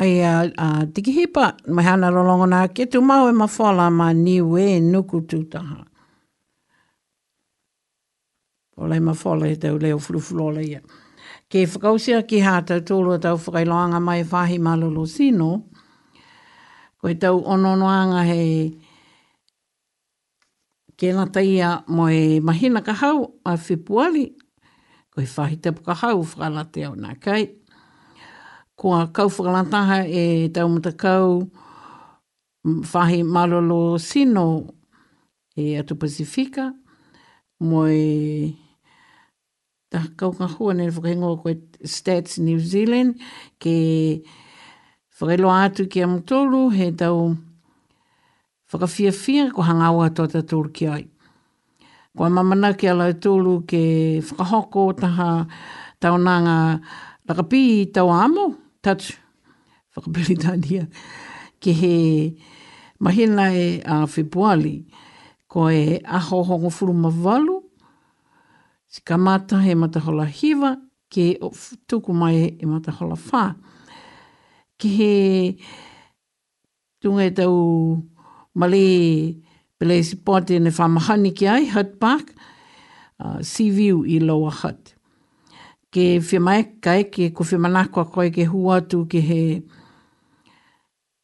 Ai, a uh, uh, tiki hipa, mai hana rolongo nā, ke tu mau e ma whala ma niu e nuku tūtaha. Olei ma whala e tau leo fulufulo le ia. Ke whakausia ki hātau tūlu a tau whakailoanga mai e whahi malolo sino, koe tau ononoanga he ke na taia mo e mahina ka hau a whipuali, koe whahi tapu ka hau whakalate au nā kai. Ko a kau whakalantaha e taumatakau whahi malolo sino e atu Pasifika, mo e kau ka hua nere whakahingo koe Stats New Zealand, ke whakailo atu ki amatolu he tau whakawhiawhia ko hangaua tō tatolu ki ai. Kua mamana ki ala tūlu ke whakahoko taha taonanga rakapi i tau amo, tatu whakapiritania ke he mahina e a whepuali ko e aho hongo furu mawalu si kamata he matahola hiva ke tuku mai e matahola whā ke he tunga e tau male pele si pote ne whamahani ki ai Hutt Park uh, Sea i Lower Hutt ke whemae kai, ke ko whemana koe ke huatu tu ke he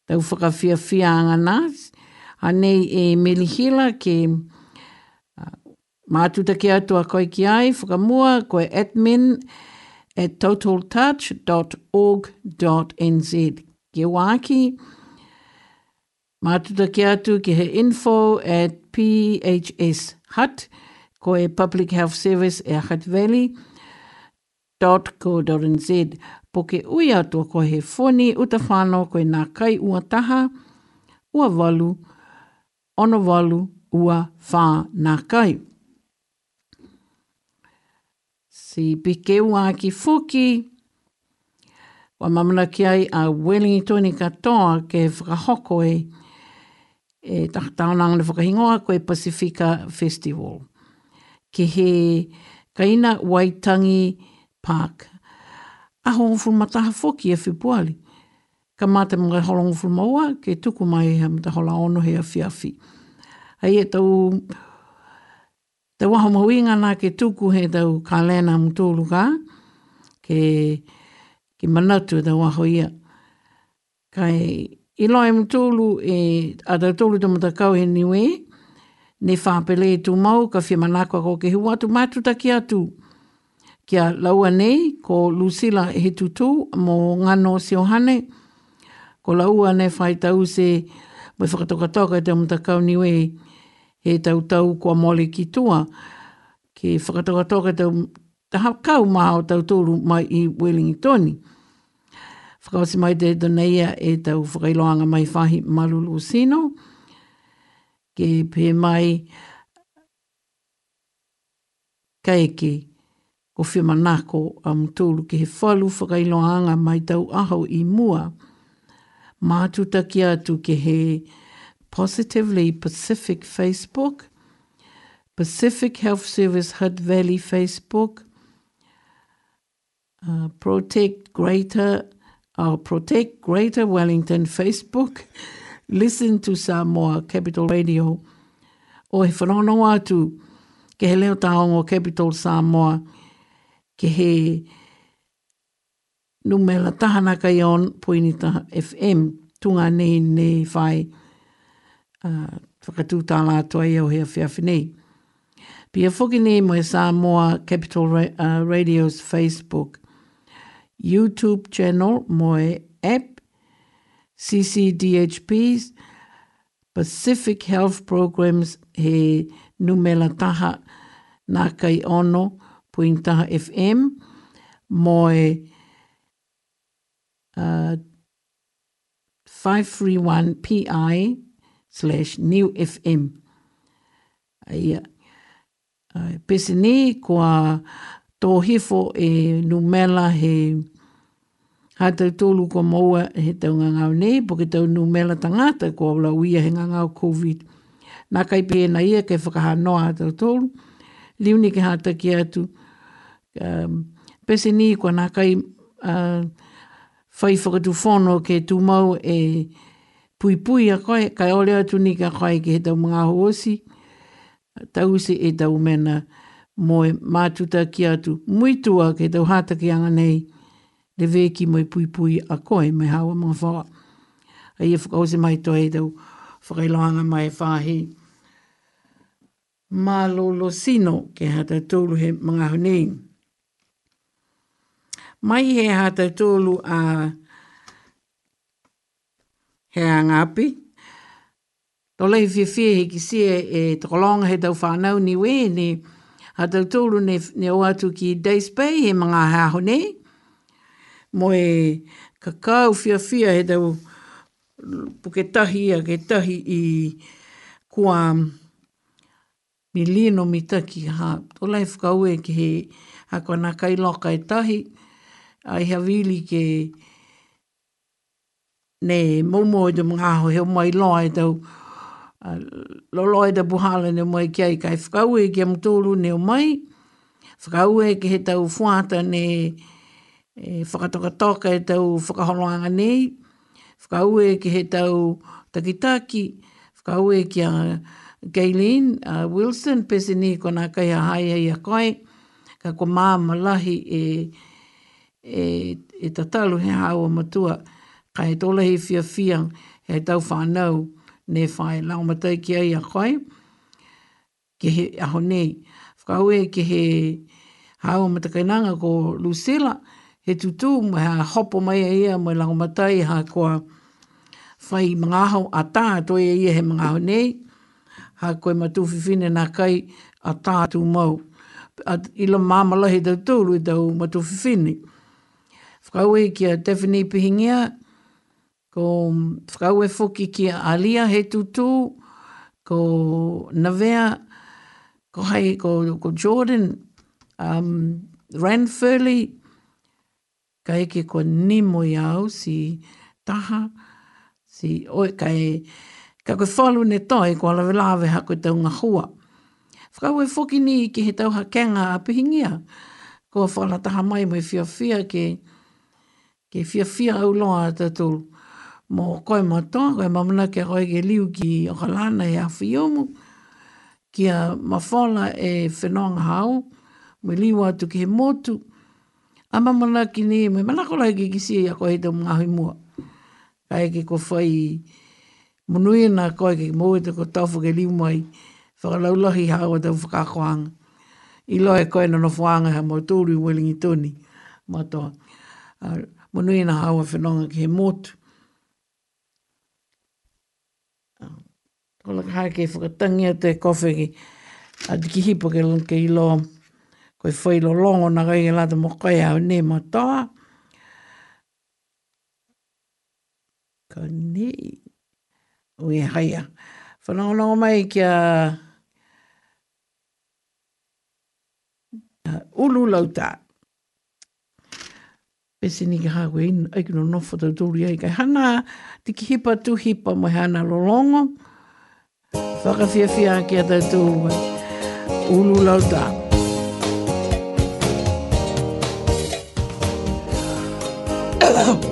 tau whakawhia whia A nei e Melihila ke uh, mātuta ke atua koe ki ai, whakamua koe admin at totaltouch.org.nz. Ke waki, mātuta ke atu ke he info at phshut, koe Public Health Service e Ahad Valley www.sbs.com.au.co.nz po ke ui atua ko he foni uta whānau koe nā kai ua taha, ua walu, ono walu, ua whā nā kai. Si pike ua ki fuki, wa mamana ki ai a Wellington i katoa ke whakahokoe e, e takatāonanga na whakahingoa koe Pacifica Festival. Ke he kaina waitangi ngā Park. Aho o fulmataha foki e fipuali. Ka mate mga holong o fulmaua, ke tuku mai e hamta hola ono he afi afi. Ai e tau, te waho mawinga nā ke tuku he tau ka lena mtulu ka, ke, ki manatu te waho ia. Ka e, i loa e mtulu e, a tau tulu tu matakau he niwe, ne whāpele e tū mau, ka whia manakua ko ke huatu matu mātu taki atu. Kia laua nei ko Lucila e he tutu mo ngano siohane. Ko laua nei whai tau se mai whakatokatoka te mtakau niwe he tau tau kua mole ki tua. Ke whakatokatoka te hakau maa o tau tūru mai i Wellingtoni. Whakawasi mai te donaia e tau whakailoanga mai whahi malulu sino. Ke pē mai kaeke. Kaeke. o whia manako a mtolu ke he whalu whakailoanga mai tau ahau i mua. Mātuta ki atu ke he Positively Pacific Facebook, Pacific Health Service Hutt Valley Facebook, uh, Protect Greater our uh, Protect Greater Wellington Facebook, [LAUGHS] listen to Samoa Capital Radio, o he whanonau atu ke he leo taongo Capital Samoa ke he numela tahana kai on poinita FM tunga nei nei whai uh, whakatū tā la toa iau hea whiawhi Pia whoki nei moe sā moa Capital Ra uh, Radio's Facebook, YouTube channel moe app, CCDHP's Pacific Health Programs he numela taha nā kai ono, Puintaha FM mo e uh, 531pi slash new FM. Ia. Uh, pese ni kua tō hifo e numela he hatau tōlu kua maua he tau ngangau nei, po ke tau numela tangata kua wala uia he ngangau COVID. na kai pēna ia ke whakaha noa hatau tōlu. Liu ni ke hata ki atu. Uh, um, pese ni kua nā kai uh, whai whakatu whono ke tū mau e pui pui a koe, kai ole atu ni ka koe ke he tau mga hoosi, tau se e tau mena moe mātuta ki atu muitua ke tau hata ki anga nei, le vē moe pui pui a koe me hawa mga whaa. A ia e whakause mai toa e tau whakailanga mai whahi. Mālo sino ke hata tūru he mga honeng mai he hata tolu a he angapi. Tō lehi whiwhi he ki sia e tokolonga he tau whanau ni we, ne hata tōlu ne, ne o atu ki Days Bay he mga haho ne. Mo e kakau whiwhia he tau puketahi a ke tahi i kua milino mitaki ha. Tō lehi whakaue ki he hakoana kai loka e tahi. Tō lehi whakaue ki he hakoana kai loka e tahi ai ha vili ke ne momo de mga ho he mai loi do uh, lo loi e te buhala ne mai e ke ai kai fkau e gem tolu ne mai fkau e ke heta u fuata ne e fakatoka toka e tau fakaholoanga nei fkau e ke heta u takitaki fkau e ke Gaylene Wilson pese ni kona kai a hai a koi ka ko mama lahi e eh, e, e tatalo he hawa matua, ka he tola he fia fia, he tau whanau, ne whae lao matai ki ai a koe, ke he aho nei, whakaue ke he hawa matakainanga ko Lucilla, he tutu, ma ha hopo mai a e ia, mai lao matai ha koa, whai mga hau a tā, toi a e ia he mga hau nei, ha koe matu fifine nā kai a tātu mau. At ila māmala he tau tūru i tau matu fifine whakaue kia Daphne Pihingia, ko mm, whakaue foki kia Alia he tutu, ko Navea, ko hei ko, ko Jordan, um, Rand Furley, ka eke ko Nimo iau si Taha, si oi ka e, ka koe whalu ne toi ko alawe lawe ha koe taunga hua. Whakaue foki ni ki he tauha kenga a pihingia, ko whala taha mai mai fia fia ke... Ki ke fia fia au loa atatou. Mo koe matoa, koe mamana ke roi ke liu ki o kalana e afi omu, ki a mawhala e whenong hao, me liu atu ke he motu, a mamana ki ne, me manakola ke kisi e a koe te mga hui mua. Kai ke ko whai munui na koe ke mou e te ko tafu ke liu mai, whakalaulahi hao te whakakoanga. I loe koe na nofuanga ha mo tūru i welingi tūni, matoa mo nui na hawa whenonga ki he motu. Ko laka hae kei whakatangia te kofi ki a tiki hipo ke lung ke ilo koe whailo longo na gai ngelata mo koe au ne mo toa. Ko ne ui e haia. Whanongonongo mai kia a... Uh, ulu lautat. pe sini ki hawe ina, ai kino nofo tau tūri ai, kai hana tiki hipa tu hipa mo hana lolongo, whakawhiawhia ki fia tau tūru ai, ulu lau tā. [COUGHS]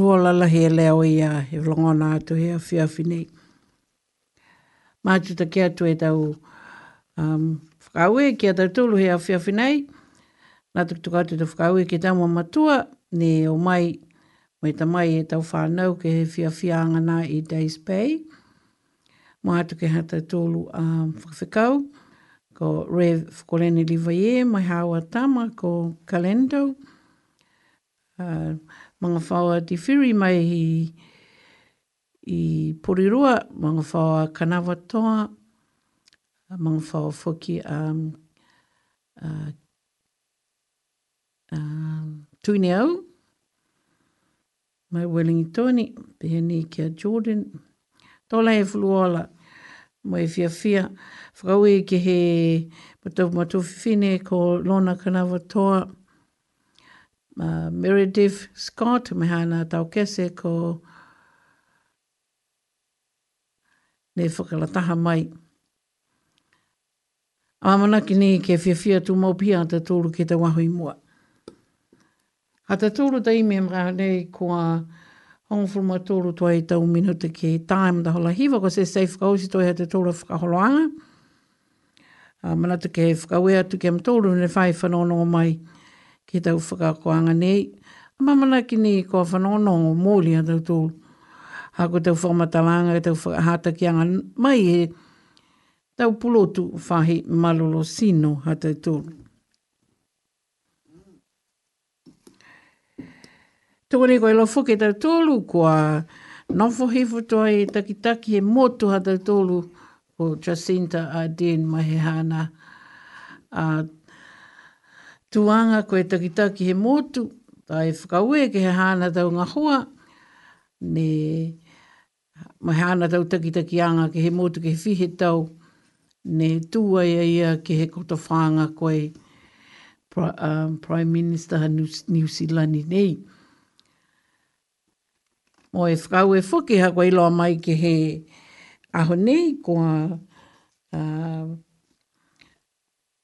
rua lala hea leo ia he longona atu hea whia whinei. Mātuta kia tu e tau um, whakaue, e kia tau tūlu hea whia whinei. Nā tuk tuk atu tu whakaue ki tamo matua, ne o mai, mai ta mai e tau whānau ke he whia whiangana i Days Bay. Mātu ke hata tūlu um, whakawhikau, ko Rev Fukorene e mai hawa tama, ko Kalendo, uh, manga whawa di whiri mai hi i porirua, manga whawa kanawa toa, mga whawa whuki a um, uh, uh, tuine au, mai welingi tōni, pehenei kia Jordan, tōlai e fuluola, mai fia fia, whakaui e ke he matau matau fine ko lona kanawa toa, Meredith Scott, mehana tau kese ko ne whakalataha mai. Amamana ki ni ke whiawhia tu mau pia te tūru ki te wahui mua. Ata te tūru te ime mga nei kua hong fuma tūru tuai tau minuta ki time da hola hiva ko se sei whakausi tuai ha te tūru whakaholoanga. Amamana te ke whakawea tu ke am tūru ne whai whanono mai. Amamana ki tau whakakoanga nei. Mamana ki ni ko whanono no mōli a tau tōlu. Hako tau whamatalanga, tau whakahatakianga mai e tau pulotu whahi malolo sino a tau tōlu. Tōko ni koe lofo ke tau tōlu kua nofo hifo toa e takitaki e motu a tau tōlu o Jacinta Ardern mahe hana a tuanga koe takitaki he motu, ta e whakaue ke he hana tau ngā hua, ne mai hana tau takitaki anga ke he motu ke he fihe tau, ne tua ia ia ke he koto whanga koe pra, um, Prime Minister New, New Zealand i nei. Mo e whakaue whuki ha koe loa mai ke he aho nei uh,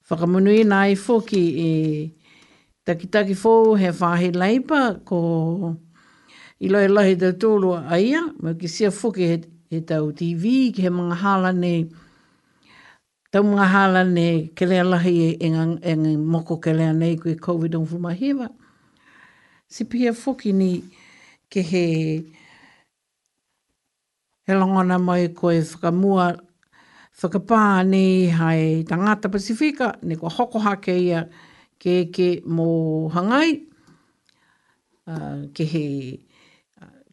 whakamunui nā i fōki i takitaki fō he whāhe leipa ko i loe lahi te tōlo a ia, mō ki sia fōki he, he tau TV, ki he mga hāla nei, tau mga hāla nei ke lea lahi e ngā moko ke lea nei koe COVID-19 mahiwa. Si pia fōki ni ke he he longona mai koe whakamua whakapā ni hai tangata Pasifika, ni kua hokohake ia ke ke mō hangai, uh, ke he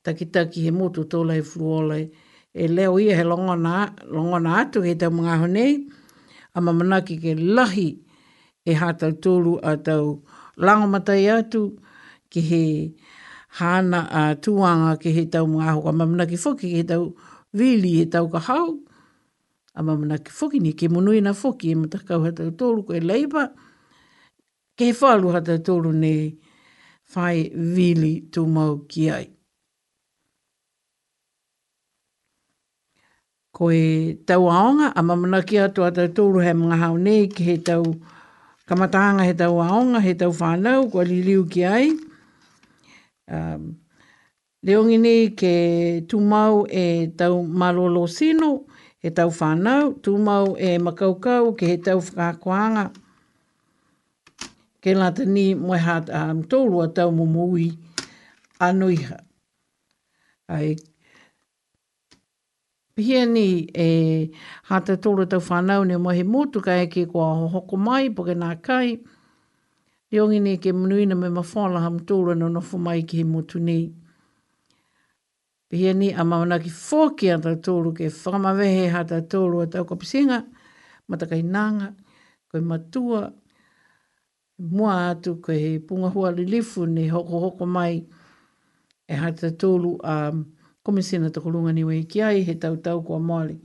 takitaki he motu tōlai fruolai, e leo ia he longona, longona atu he tau mga honei, a mamanaki ke lahi e hātau tōru a tau langamatai atu, ke he hāna a tūanga ke he tau mga hoka mamanaki whoki, ke he tau vili, he tau ka hau, a mamana ki foki ni ke monoi na foki e matakau hata tolu koe leipa ke whalu hata tolu ne whai vili tu mau ki ai. Ko e tau aonga a mamana ki atu hata tolu he mga hau ne ki he tau kamatanga he tau aonga he tau whanau koe li liu ki ai. Um, Leongi ni ke tu mau e tau malolo sino he tau whanau, tūmau e makaukau ke he tau whakakoanga. Ke lā tani mwe hat a mtoulua tau mumui anuiha. Ai, pia ni e hata tōra tau whanau ne mwe he mōtu ka eke kua hoko mai po ke nā kai. Reongi ne ke munuina me mawhāla ha mtoulua no nofu mai he mōtu nei. Pihia ni a mauna ki fōki a tātoro ke whamawehe ha tātoro a tau kapisinga, matakai nanga, koe matua, mua atu koe he punga hua lilifu ni hoko hoko mai e ha tātoro a um, komisina tukulunga ni wei ki ai he tau tau kua maali.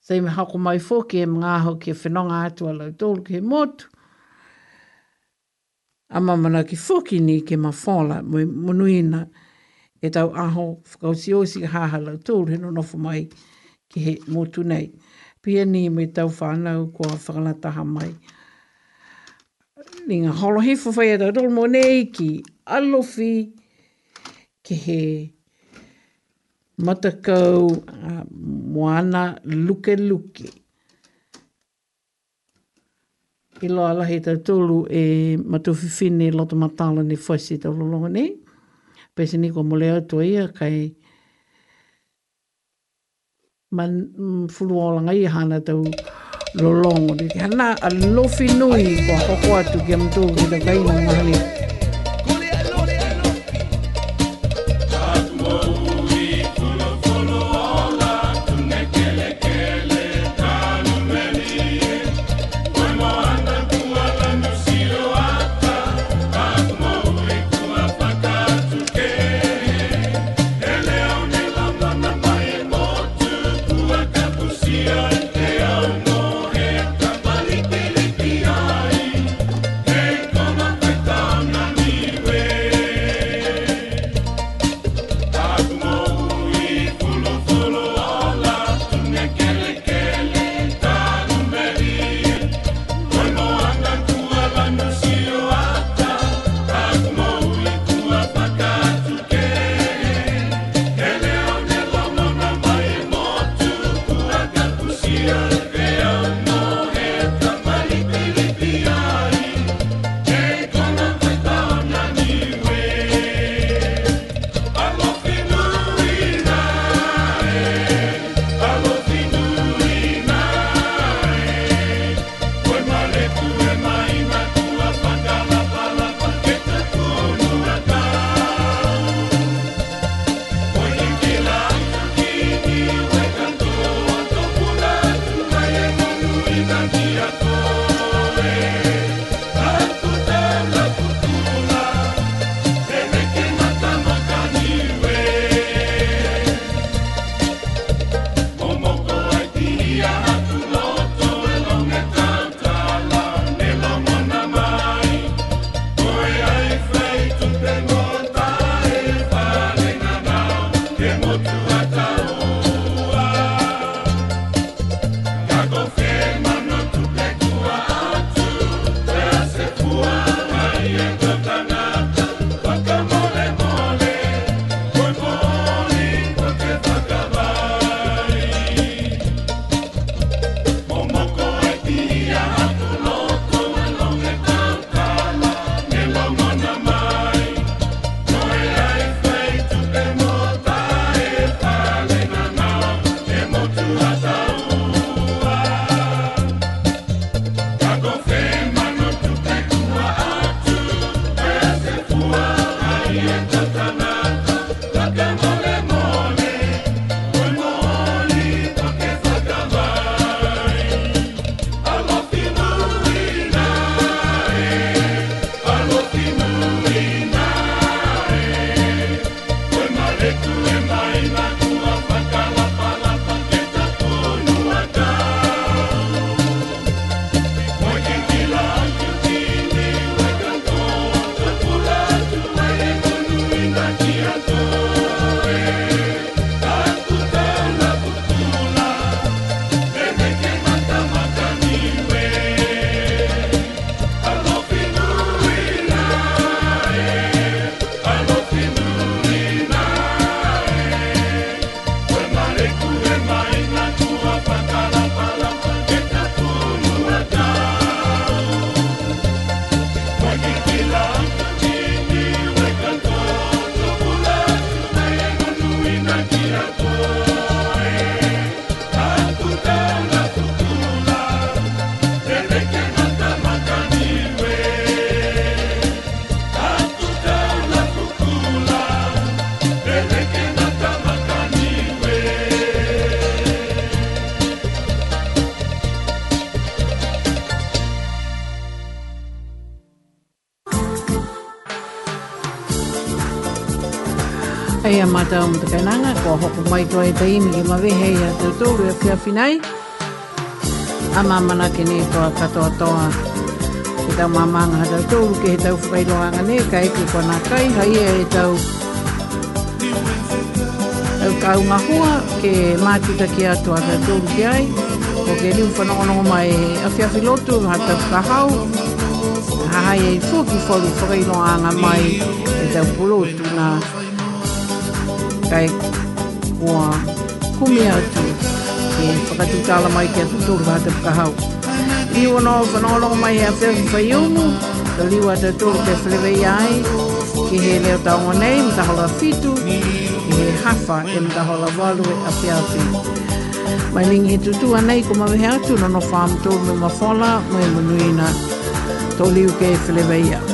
Sei me hako mai fōki e mga aho ki whenonga atu a lautoro ke he motu. A mamana ki fōki ni ke mawhāla, mwenuina. Mwenuina e tau aho whakausio si ha ha lau tūr he no nofu mai ki he motu nei. Pia ni me tau whanau kua whakalataha mai. Ni ngā holo he whawhai e tau rol mō nei ki alofi ki he matakau moana luke luke. Ilo loa lahi tau tūlu e matuwhiwhine lotu matala ni fwesi tau lolongo nei pese ni como leo to ia kai man mm, fulu ola ngai hana to lolong ni kana a lofi nui ko ko to gem to ki da kai ngai a mata o te kainanga, ko ho hoko mai toa e taimi ki ma vehe i a tautou e a pia finai. A mamana ke ne toa katoa toa, ki tau mamanga ha tautou, u he tau whakailoanga ne, ka eki kua nā kai, hai e tau. Au kau ngā hua, ke mātuta ki atu a tautou ki ai, ko ke riu whanongono mai a pia filotu, ha tau kahau, ha hai e tūki whori whakailoanga mai, e tau pulotu nā. Ha hai e tūki kai kua kumi atu e whakatutala mai ki atu tōru hata pahau i wana o whanolonga mai hea whewhi whaiumu te liwa te tōru te whlewe i ai ki he leo taonga nei mtahola fitu ki he hafa e mtahola walue a piafi mai lingi he tutua nei kuma mehe atu nono whaam tōru me mawhola munuina e tō liu ke whlewe i ai